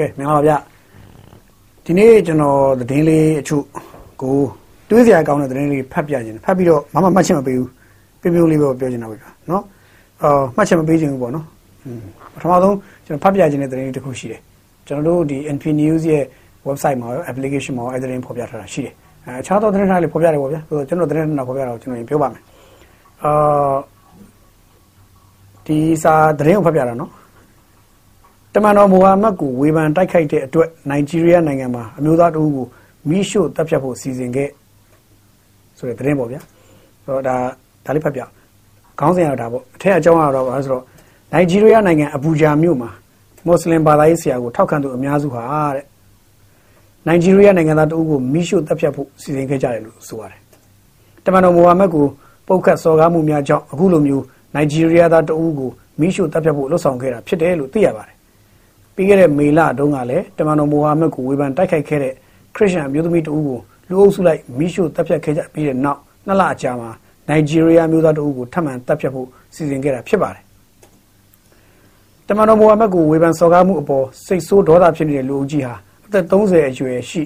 ကဲမင်္ဂလာပါဗျဒီနေ့ကျွန်တော်သတင်းလေးအချို့ကိုတွေးစရာကောင်းတဲ့သတင်းလေးဖတ်ပြခြင်းဖတ်ပြီးတော့ဘာမှမှတ်ချက်မပေးဘူးပြပြလေးပဲပြောချင်တာပဲဗျနော်အော်မှတ်ချက်မပေးခြင်းဘူးပေါ့နော်ပထမဆုံးကျွန်တော်ဖတ်ပြခြင်းတဲ့သတင်းလေးတစ်ခုရှိတယ်ကျွန်တော်တို့ဒီ NP News ရဲ့ website မှာရော application မှာရောအဲ့သတင်းဖော်ပြထားတာရှိတယ်အဲအခြားသောသတင်းတွေဖော်ပြတယ်ပေါ့ဗျာဆိုတော့ကျွန်တော်သတင်းတွေဖော်ပြတာကိုကျွန်တော်ပြောပါမယ်အာဒီစာသတင်းကိုဖတ်ပြတာနော် တမန်တော်မိုဟာမက်ကိုဝေဖန်တိုက်ခိုက်တဲ့အတွက်နိုင်ဂျီးရီးယားနိုင်ငံမှာအမျိုးသားတဦးကိုမိရှို့တပ်ဖြတ်ဖို့စီစဉ်ခဲ့ဆိုတဲ့သတင်းပေါ့ဗျာဆိုတော့ဒါဒါလေးဖတ်ပြခေါင်းစဉ်ရတာပေါ့အထက်အကြောင်းကတော့ဘာလဲဆိုတော့နိုင်ဂျီးရီးယားနိုင်ငံအဘူဂျာမြို့မှာမွတ်စလင်ဘာသာရေးဆရာကိုထောက်ခံသူအများစုဟာတဲ့နိုင်ဂျီးရီးယားနိုင်ငံသားတဦးကိုမိရှို့တပ်ဖြတ်ဖို့စီစဉ်ခဲ့ကြတယ်လို့ဆိုပါတယ်တမန်တော်မိုဟာမက်ကိုပုတ်ခတ်စော်ကားမှုများကြောင့်အခုလိုမျိုးနိုင်ဂျီးရီးယားသားတဦးကိုမိရှို့တပ်ဖြတ်ဖို့လှုံ့ဆော်ခဲ့တာဖြစ်တယ်လို့သိရပါတယ် ပြီးခဲ့တဲ့မေလတုန်းကလည်းတမန်တော်မိုဟာမက်ကိုဝေဖန်တိုက်ခိုက်ခဲ့တဲ့ခရစ်ယာန်အမျိုးသမီးတဦးကိုလူအုပ်စုလိုက်မိရှို့တပ်ဖြတ်ခဲ့ကြပြီးတဲ့နောက်နှစ်လအကြာမှာနိုင်ဂျီးရီးယားမျိုးသားတဦးကိုထပ်မံတပ်ဖြတ်ဖို့စီစဉ်ခဲ့တာဖြစ်ပါတယ်။တမန်တော်မိုဟာမက်ကိုဝေဖန်စော်ကားမှုအပေါ်စိတ်ဆိုးဒေါသဖြစ်နေတဲ့လူအုပ်ကြီးဟာအသက်30အရွယ်ရှိ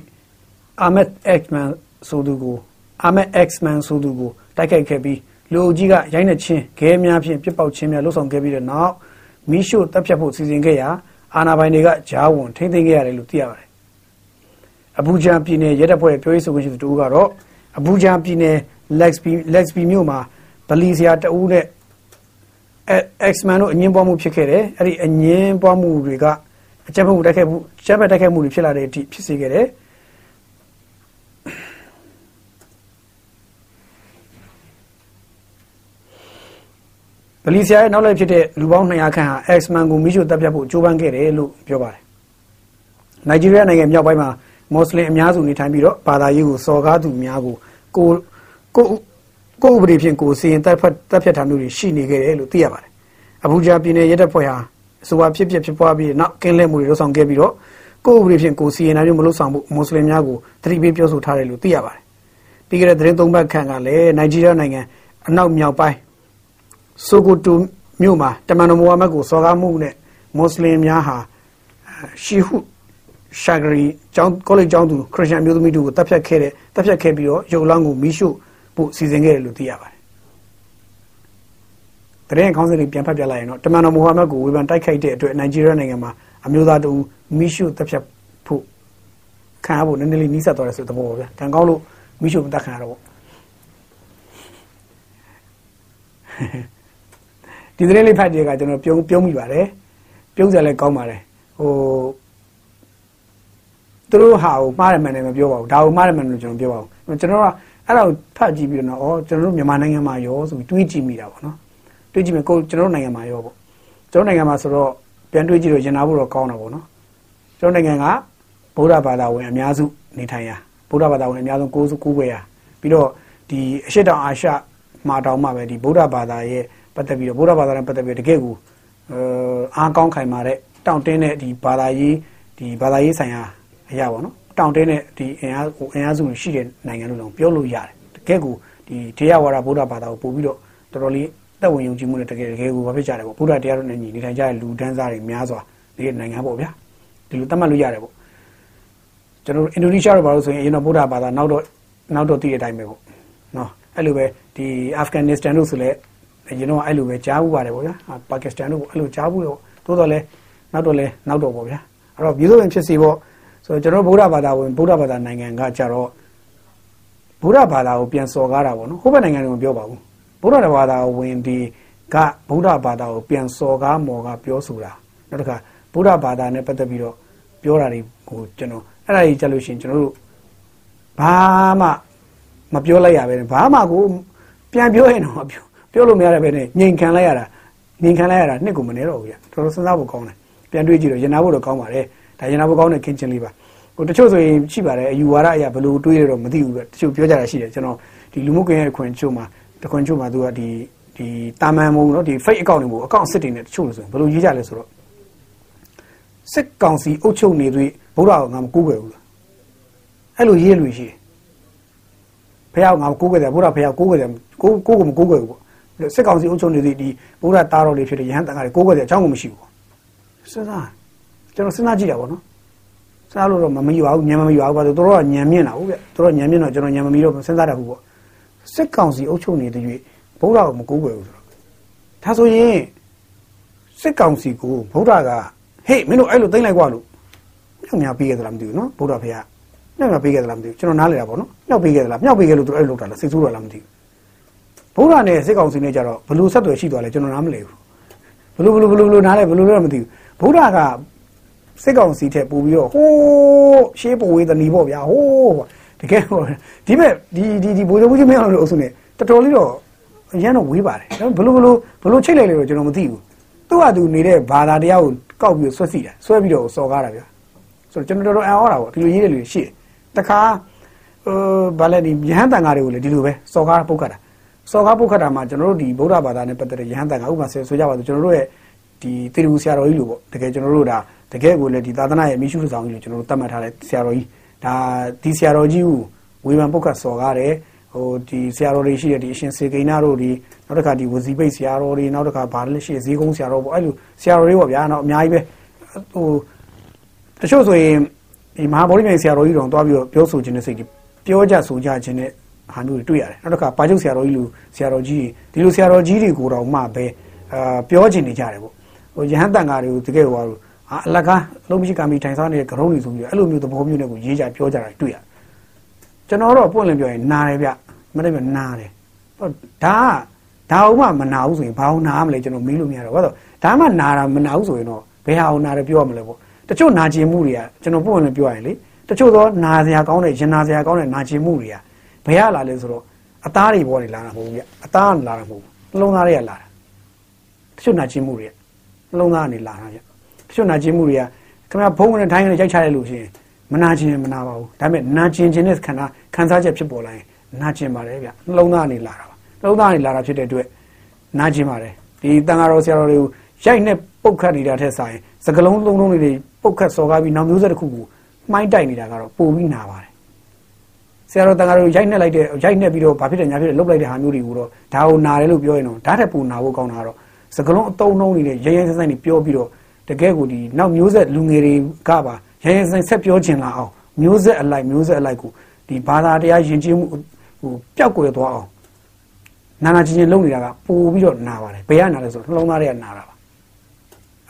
အာမက်အက်မန်ဆိုသူကိုအာမက်အက်မန်ဆိုသူကိုတိုက်ခိုက်ခဲ့ပြီးလူအုပ်ကြီးကရိုက်နှက်ခြင်းခဲများဖြင့်ပြစ်ပေါက်ခြင်းများလှုပ်ဆောင်ခဲ့ပြီးတဲ့နောက်မိရှို့တပ်ဖြတ်ဖို့စီစဉ်ခဲ့ရာ အာနာပိုင်တွေကဂျားဝန်ထိမ့်သိမ်းခဲ့ရတယ်လို့သိရပါတယ်။အဘူဂျာပြည်နယ်ရဲတပ်ဖွဲ့ပြောရေးဆိုခွင့်ရှိသူတို့ကတော့အဘူဂျာပြည်နယ်လက်စပီလက်စပီမြို့မှာဗလီဆရာတဦးနဲ့ X-Men တို့အငင်းပွားမှုဖြစ်ခဲ့တယ်။အဲ့ဒီအငင်းပွားမှုတွေကအကြမ်းဖက်မှုတိုက်ခိုက်မှုအကြမ်းဖက်တိုက်ခိုက်မှုတွေဖြစ်လာတဲ့အထိဖြစ်စေခဲ့တယ်။ ဗလီဆီယာရဲ့နောက်လိုက်ဖြစ်တဲ့လူပေါင်း200ခန့်ဟာ X-Men ကိုမိရှုတပ်ဖြတ်ဖို့ကြိုးပမ်းခဲ့တယ်လို့ပြောပါတယ်။နိုင်ဂျီးရီးယားနိုင်ငံမြောက်ပိုင်းမှာမွတ်စလင်အများစုနေထိုင်ပြီးတော့ဘာသာရေးကိုစော်ကားသူများကိုကိုကိုကိုဥပဒေဖြင့်ကိုစီရင်တပ်ဖြတ်တပ်ဖြတ်ထားမှုတွေရှိနေခဲ့တယ်လို့သိရပါတယ်။အဘူဂျာပြည်နယ်ရဲတပ်ဖွဲ့ဟာအဆိုပါဖြစ်ဖြစ်ဖြစ်ပွားပြီးနောက်ကင်းလဲမှုတွေလှုပ်ဆောင်ခဲ့ပြီးတော့ကိုဥပဒေဖြင့်ကိုစီရင်နိုင်မျိုးမလှုပ်ဆောင်ဖို့မွတ်စလင်များကိုတတိပေးပြောဆိုထားတယ်လို့သိရပါတယ်။ပြီးခဲ့တဲ့သတင်းသုံးပတ်ခန့်ကလည်းနိုင်ဂျီးရီးယားနိုင်ငံအနောက်မြောက်ပိုင်း ဆိုကိုတိုမြို့မှာတမန်တော်မိုဟာမက်ကိုစော်ကားမှုနဲ့မွတ်စလင်များဟာရှီဟုရှာဂရီကျောင်းကောလိပ်ကျောင်းသူခရစ်ယာန်မျိုးသမီးတို့ကိုတပ်ဖြတ်ခဲ့တဲ့တပ်ဖြတ်ခဲ့ပြီးတော့ရုပ်လောင်းကိုမိရှုဖို့စီစဉ်ခဲ့တယ်လို့သိရပါတယ်။တရင်ခေါင်းစဉ်လေးပြန်ဖတ်ပြလိုက်ရင်တော့တမန်တော်မိုဟာမက်ကိုဝေဖန်တိုက်ခိုက်တဲ့အတွက်နိုင်ဂျီးရီးယားနိုင်ငံမှာအမျိုးသားတူမိရှုတပ်ဖြတ်ဖို့ခံရဖို့နည်းနည်းလေးနှီးဆက်သွားတယ်ဆိုတဲ့သဘောပါဗျာ။တန်ကောင်းလို့မိရှုမတတ်ခံရတော့ပေါ့။ ဒီသတင်းလေးဖတ်တဲ့အခါကျွန်တော်ပြုံးပြုံးမိပါတယ်ပြုံးစရာလည်းကောင်းပါတယ်ဟိုသူတို့ဟာကိုမှားတယ်မှန်တယ်မပြောပါဘူးဒါကိုမှားတယ်မှန်တယ်ကျွန်တော်ပြောပါဘူးကျွန်တော်ကအဲ့ဒါကိုဖတ်ကြည့်ပြီးတော့ဩကျွန်တော်တို့မြန်မာနိုင်ငံမှာရောဆိုပြီးတွေးကြည့်မိတာပေါ့နော်တွေးကြည့်မယ်ကိုကျွန်တော်တို့နိုင်ငံမှာရောပေါ့ကျွန်တော်နိုင်ငံမှာဆိုတော့ပြန်တွေးကြည့်တော့ရင်နာဖို့တော့ကောင်းတာပေါ့နော်ကျွန်တော်နိုင်ငံကဗုဒ္ဓဘာသာဝင်အများစုနေထိုင်ရာဗုဒ္ဓဘာသာဝင်အများဆုံးကိုးစုကိုးွယ်ရာပြီးတော့ဒီအရှိတောင်အာရှမှာတောင်မှပဲဒီဗုဒ္ဓဘာသာရဲ့ ပတ်သက်ပြီးတော့ဗုဒ္ဓဘာသာနဲ့ပတ်သက်ပြီးတကယ့်ကိုအားကောင်းခိုင်မာတဲ့တောင့်တင်းတဲ့ဒီဘာသာရေးဒီဘာသာရေးဆိုင်ရာအရာပေါ့နော်တောင့်တင်းတဲ့ဒီအင်အားဟိုအင်အားစုရှိတဲ့နိုင်ငံလို့တော့ပြောလို့ရတယ်တကယ့်ကိုဒီတရားဝါဒဗုဒ္ဓဘာသာကိုပို့ပြီးတော့တော်တော်လေးသက်ဝင်ယုံကြည်မှုနဲ့တကယ်တကယ်ကိုဘာဖြစ်ကြတယ်ပေါ့ဗုဒ္ဓတရားတော်နဲ့ညီနေထိုင်ကြတဲ့လူဒန်းစားတွေများစွာနေတဲ့နိုင်ငံပေါ့ဗျာဒီလိုသတ်မှတ်လို့ရတယ်ပေါ့ကျွန်တော်တို့အင်ဒိုနီးရှားတို့ဘာလို့ဆိုရင်အရင်တော့ဗုဒ္ဓဘာသာနောက်တော့နောက်တော့တည်တဲ့အတိုင်းပဲပေါ့နော်အဲ့လိုပဲဒီအာဖဂန်နစ္စတန်တို့ဆိုလည်း ကျွန်တော်အဲ့လိုပဲကြားဘူးပါတယ်ပေါ့ဗျာပါကစ္စတန်တို့အဲ့လိုကြားဘူးတော့သို့တော်လဲနောက်တော့လဲနောက်တော့ပေါ့ဗျာအဲ့တော့ပြည်သူ့ဝင်ဖြစ်စီပေါ့ဆိုတော့ကျွန်တော်ဗုဒ္ဓဘာသာဝင်ဗုဒ္ဓဘာသာနိုင်ငံကကြတော့ဗုဒ္ဓဘာသာကိုပြန်စော်ကားတာပေါ့နော်ဟိုဘက်နိုင်ငံတွေကပြောပါဘူးဗုဒ္ဓဘာသာဝင်ဒီကဗုဒ္ဓဘာသာကိုပြန်စော်ကားမော်ကပြောဆိုတာနောက်တစ်ခါဗုဒ္ဓဘာသာနဲ့ပတ်သက်ပြီးတော့ပြောတာတွေကိုကျွန်တော်အဲ့ဒါကြီးကြလို့ရှိရင်ကျွန်တော်တို့ဘာမှမပြောလိုက်ရပဲဘာမှကိုပြန်ပြောရင်တော့ပြော ပြောလို့မရတဲ့ပဲနဲ့ငြိမ်ခံလိုက်ရတာငြိမ်ခံလိုက်ရတာနှစ်ကိုမနေတော့ဘူးကြတော်တော်စဉ်းစားဖို့ကောင်းတယ်ပြန်တွေးကြည့်တော့ရင်နာဖို့တော့ကောင်းပါတယ်ဒါရင်နာဖို့ကောင်းတဲ့ခင်းချင်းလေးပါဟိုတချို့ဆိုရင်ရှိပါတယ်အယူဝါဒအရာဘယ်လိုတွေးရတော့မသိဘူးပဲတချို့ပြောကြတာရှိတယ်ကျွန်တော်ဒီလူမှုကွန်ရက်ခွင်ချို့မှာတခွင်ချို့မှာသူကဒီဒီတာမန်မဟုတ်နော်ဒီ fake account တွေမို့ account စစ်တွေနဲ့တချို့လို့ဆိုရင်ဘယ်လိုရေးကြလဲဆိုတော့စစ်ကောင်စီအုပ်ချုပ်နေသွေးဗုဒ္ဓကငါမကူးွယ်ဘူးလားအဲ့လိုရေးလို့ရှိတယ်ဖះငါကိုးကွယ်တယ်ဘုရားဖះကိုးကွယ်တယ်ကိုကိုကိုမကိုးကွယ်ဘူးပေါ့ စစ်ကောင်စီအုပ်ချုပ်နေသည့်ဒီဘုရားတားတော်လေးဖြစ်တဲ့ရဟန်းတန်ခါတွေကိုးကွယ်တဲ့အကြောင်းကိုမရှိဘူးပေါ့စဉ်းစားကျွန်တော်စဉ်းစားကြည့်တာပေါ့နော်စဉ်းစားလို့တော့မမရွာဘူးညံမမရွာဘူးဘာလို့တို့တော့ညံမြင့်တာဟုတ်ဗျတို့တော့ညံမြင့်တော့ကျွန်တော်ညံမမီတော့စဉ်းစားတတ်ဘူးပေါ့စစ်ကောင်စီအုပ်ချုပ်နေတဲ့၍ဗုဒ္ဓကိုမကူးွယ်ဘူးဆိုတော့ဒါဆိုရင်စစ်ကောင်စီကိုဗုဒ္ဓကဟေးမင်းတို့အဲ့လိုသိမ့်လိုက်ကွာလို့မြောက်များပေးခဲ့သလားမသိဘူးနော်ဗုဒ္ဓဖေကမြောက်များပေးခဲ့သလားမသိဘူးကျွန်တော်နားလေတာပေါ့နော်မြောက်ပေးခဲ့သလားမြောက်ပေးခဲ့လို့သူအဲ့လိုလုပ်တာလားစိတ်ဆိုးတော့လားမသိဘူး ဗုဒ္ဓနဲ့စစ်ကောင်စီနဲ့ကြတော့ဘလို့ဆက်သွယ်ရှိသွားလဲကျွန်တော်နားမလဲဘူးဘလို့ဘလို့ဘလို့ဘလို့နားလဲဘလို့လည်းမသိဘူးဗုဒ္ဓကစစ်ကောင်စီထက်ပို့ပြီးတော့ဟိုးရှေးပဝေးတဏီပေါ့ဗျာဟိုးတကယ်ဟိုဒီမဲ့ဒီဒီဒီဘိုးချုပ်ကြီးမင်းအောင်လို့အုပ်စုနဲ့တော်တော်လေးတော့အရန်တော့ဝေးပါတယ်ဘလို့ဘလို့ဘလို့ချိတ်လိုက်လေတော့ကျွန်တော်မသိဘူးသူ့ဟာသူနေတဲ့ဘာသာတရားကိုကောက်ပြီးဆွတ်စီတာဆွဲပြီးတော့စော်ကားတာဗျာဆိုတော့ကျွန်တော်တော်တော်အံ့ဩတာပေါ့ဒီလိုရေးတဲ့လူတွေရှိတယ်တခါဟိုဗာလဲဒီယဟန်တန်ဃာတွေကိုလည်းဒီလိုပဲစော်ကားပုတ်ခတ်တာ စော်ကားပုတ်ခတ်တာမှာကျွန်တော်တို့ဒီဗုဒ္ဓဘာသာနဲ့ပတ်သက်တဲ့ယဟန်တန်ဃာဥပမာဆိုကြပါစို့ကျွန်တော်တို့ရဲ့ဒီတေရူဆရာတော်ကြီးလို့ပေါ့တကယ်ကျွန်တော်တို့ဒါတကယ်ကိုလည်းဒီသာသနာရဲ့မိရှုဆောင်ကြီးလို့ကျွန်တော်တို့သတ်မှတ်ထားတဲ့ဆရာတော်ကြီးဒါဒီဆရာတော်ကြီးကိုဝေဖန်ပုတ်ခတ်စော်ကားတယ်ဟိုဒီဆရာတော်တွေရှိတဲ့ဒီအရှင်စေကိန်းနာတို့ဒီနောက်တစ်ခါဒီဝစီပိတ်ဆရာတော်တွေနောက်တစ်ခါဗာလဲရှိဈေးကုန်းဆရာတော်ပေါ့အဲ့လိုဆရာတော်တွေပေါ့ဗျာနောက်အများကြီးပဲဟိုတချို့ဆိုရင်ဒီမဟာဗောဓိမြိုင်ဆရာတော်ကြီးတော်တွားပြီးတော့ပြောဆိုခြင်းနဲ့စိတ်ပြောကြဆိုကြခြင်းနဲ့ ဟာမျိုးတွေတွေ့ရတယ်နောက်တစ်ခါပါကျုပ်ဆရာတော်ကြီးလူဆရာတော်ကြီးဒီလိုဆရာတော်ကြီးတွေကိုတော့မှပဲအာပြောခြင်းနေကြတယ်ပေါ့ဟိုယဟန်တန်ဃာတွေကိုတကယ်ဟိုဟာအလကားလုံးမရှိကံပြီးထိုင်စားနေတဲ့ကရုံးတွေဆိုပြီးအဲ့လိုမျိုးသဘောမျိုးနဲ့ကိုရေးကြပြောကြတာတွေ့ရတယ်ကျွန်တော်တော့ပွင့်လင်းပြောရင်နားတယ်ဗျမနေ့ကနားတယ်ဒါကဒါအောင်မှမနာဘူးဆိုရင်ဘာအောင်နားမလဲကျွန်တော်မေးလို့မရတော့ဘာလို့ဒါမှနာတာမနာဘူးဆိုရင်တော့ဘယ်ဟာအောင်နာတယ်ပြောရမလဲပေါ့တချို့နာကျင်မှုတွေကကျွန်တော်ပွင့်လင်းပြောရင်လေတချို့သောနာစရာကောင်းတဲ့ရင်နာစရာကောင်းတဲ့နာကျင်မှုတွေက ဘယ်ရလာလဲဆိုတော့အသားတွေပေါ်နေလာတာမဟုတ်ဘူးဗျအသားကလာတာမဟုတ်ဘူးနှလုံးသားတွေကလာတာတချို့နာကျင်မှုတွေကနှလုံးသားကနေလာတာဗျတချို့နာကျင်မှုတွေကခင်ဗျာဘုံနဲ့ထိုင်းနဲ့ရိုက်ချလိုက်လို့ရှိရင်မနာကျင်မနာပါဘူးဒါပေမဲ့နာကျင်ခြင်းနဲ့ခန္ဓာခံစားချက်ဖြစ်ပေါ်လာရင်နာကျင်ပါတယ်ဗျနှလုံးသားကနေလာတာပါနှလုံးသားကနေလာတာဖြစ်တဲ့အတွက်နာကျင်ပါတယ်ဒီတန်ဃာတော်ဆရာတော်တွေကိုရိုက်နဲ့ပုတ်ခတ်နေတာထက်ဆိုင်စကလုံးလုံးလုံးတွေပုတ်ခတ်စော်ကားပြီးနောက်မျိုးဆက်တစ်ခုကိုမှိုင်းတိုက်နေတာကတော့ပိုပြီးနာပါတယ် ဆရာတော်တန်ဃာတော်ရိုက်နှက်လိုက်တဲ့ရိုက်နှက်ပြီးတော့ဘာဖြစ်တယ်ညာဖြစ်တယ်လှုပ်လိုက်တဲ့ဟာမျိုးတွေကိုတော့ဒါကိုနာတယ်လို့ပြောရင်တော့ဓာတ်ထက်ပူနာဖို့ကောင်းတာကတော့စကလုံးအတုံးနှုံးတွေနဲ့ရရင်စဆိုင်တွေပြောပြီးတော့တကယ်ကိုဒီနောက်မျိုးဆက်လူငယ်တွေကပါရရင်စဆိုင်ဆက်ပြောချင်လာအောင်မျိုးဆက်အလိုက်မျိုးဆက်အလိုက်ကိုဒီဘာသာတရားယဉ်ကျေးမှုဟိုပျောက်ကွယ်သွားအောင်နာနာချင်းချင်းလုပ်နေတာကပိုပြီးတော့နာပါတယ်ဘယ်ကနာလဲဆိုတော့နှလုံးသားတွေကနာတာပါ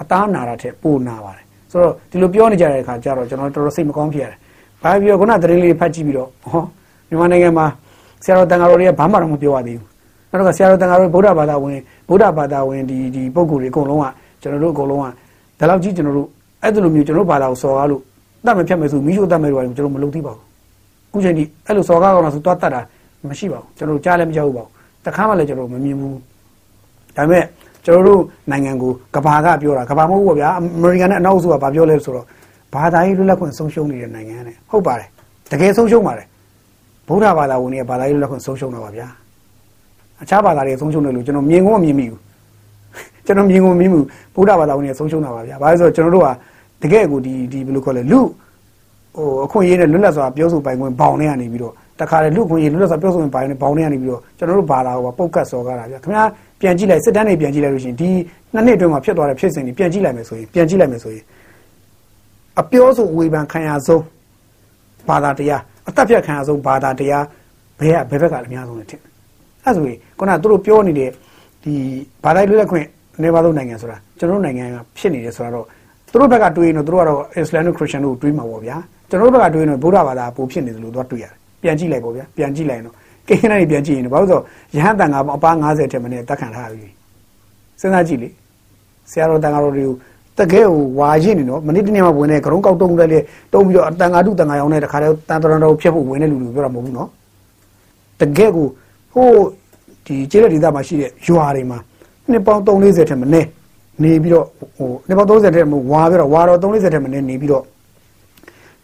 အသားနာတာထက်ပိုနာပါတယ်ဆိုတော့ဒီလိုပြောနေကြတဲ့အခါကျတော့ကျွန်တော်တော်တော်စိတ်မကောင်းဖြစ်ရတယ် ဘာပြီးတော့ခုနသတင်းလေးဖတ်ကြည့်ပြီးတော့ဟောမြန်မာနိုင်ငံမှာဆရာတော်တန်ဃာတော်တွေကဘာမှတော့မပြောရသေးဘူးနောက်တော့ဆရာတော်တန်ဃာတော်ဗုဒ္ဓဘာသာဝင်ဗုဒ္ဓဘာသာဝင်ဒီဒီပုဂ္ဂိုလ်တွေအကုန်လုံးကကျွန်တော်တို့အကုန်လုံးကဒါလောက်ကြီးကျွန်တော်တို့အဲ့လိုမျိုးကျွန်တော်တို့ဘာသာကိုစော်ကားလို့တတ်မဖြတ်မယ်ဆိုမိရှုတတ်မယ်လို့ကျွန်တော်မလုပ်သေးပါဘူးခုချိန်ဒီအဲ့လိုစော်ကားကောင်းတာဆိုသွားတတ်တာမရှိပါဘူးကျွန်တော်ကြားလည်းမကြောက်ဘူးပါဘူးတခါမှလည်းကျွန်တော်မမြင်ဘူးဒါပေမဲ့ကျွန်တော်တို့နိုင်ငံကိုကဘာကပြောတာကဘာမဟုတ်ဘူးဗျာအမေရိကန်နဲ့အနောက်စုကဘာပြောလဲဆိုတော့ ဘာသာရေးလွတ်လပ်ခွင့်ဆုံးရှုံးနေတဲ့နိုင်ငံနဲ့ဟုတ်ပါတယ်တကယ်ဆုံးရှုံးပါတယ်ဗုဒ္ဓဘာသာဝင်တွေကဘာသာရေးလွတ်လပ်ခွင့်ဆုံးရှုံးတာပါဗျာအခြားဘာသာတွေဆုံးရှုံးတယ်လို့ကျွန်တော်မြင်ကုန်မမြင်မိဘူးကျွန်တော်မြင်ကုန်မမြင်ဘူးဗုဒ္ဓဘာသာဝင်တွေဆုံးရှုံးတာပါဗျာဘာလို့ဆိုတော့ကျွန်တော်တို့ကတကယ်ကိုဒီဒီဘယ်လိုခေါ်လဲလူဟိုအခွင့်အရေးနဲ့လွတ်လပ်စွာပြောဆိုပိုင်ခွင့်ဘောင်ထဲကနေပြီးတော့တခါလေလူခွင့်ရေးလွတ်လပ်စွာပြောဆိုပိုင်ခွင့်ဘောင်ထဲကနေပြီးတော့ကျွန်တော်တို့ဘာသာဟိုပုတ်ကတ်စော်ကားတာဗျာခင်ဗျာပြန်ကြည့်လိုက်စစ်တမ်းတွေပြန်ကြည့်လိုက်လို့ရှိရင်ဒီနှစ်နှစ်အတွင်းမှာဖြစ်သွားတဲ့ဖြစ်စဉ်တွေပြန်ကြည့်လိုက်မယ်ဆိုရင်ပြန်ကြည့်လိုက်မယ်ဆိုရင် အပြောဆိုဝေဖန်ခံရဆုံးဘာသာတရားအသက်ဖြတ်ခံရဆုံးဘာသာတရားဘယ်ကဘယ်ဘက်ကအများဆုံးလဲထင်အဲဆိုရင်ခုနကသူတို့ပြောနေတဲ့ဒီဘာသာလွတ်လပ်ခွင့်နေပါလို့နိုင်ငံဆိုတာကျွန်တော်တို့နိုင်ငံကဖြစ်နေတယ်ဆိုတော့သူတို့ဘက်ကတွေးရင်တော့သူတို့ကတော့အစ္စလာမ်နဲ့ခရစ်ယာန်တို့တွေးမှာပေါ့ဗျာကျွန်တော်တို့ဘက်ကတွေးရင်တော့ဗုဒ္ဓဘာသာပိုဖြစ်နေတယ်လို့သူကတွေးရတယ်ပြန်ကြည့်လိုက်ပေါ့ဗျာပြန်ကြည့်လိုက်ရင်တော့ကိန်းတိုင်းပြန်ကြည့်ရင်ဘာလို့ဆိုရဟန်းတန်ကအပား90ထက်မနည်းတက်ခံထားပြီစဉ်းစားကြည့်လေဆရာတော်တန်ဃာတော်တွေကို တကယ်ဟိုဝါရင့်နေနော်မနေ့တနေ့မှဝင်နေကရုံးကောက်တုံးတယ်လေတုံးပြီးတော့တန်ဃာတုတန်ဃာရောင်းတဲ့တခါတည်းတန်တရံတော်ဖြတ်ဖို့ဝင်တဲ့လူတွေပြောတာမဟုတ်ဘူးနော်တကယ်ကိုဟိုဒီကျေးလက်ဒေသမှာရှိတဲ့ရွာတွေမှာနှစ်ပေါင်း340ထက်မနည်းနေပြီးတော့ဟိုနှစ်ပေါင်း30ထက်မဝါပြီးတော့ဝါတော့340ထက်မနည်းနေပြီးတော့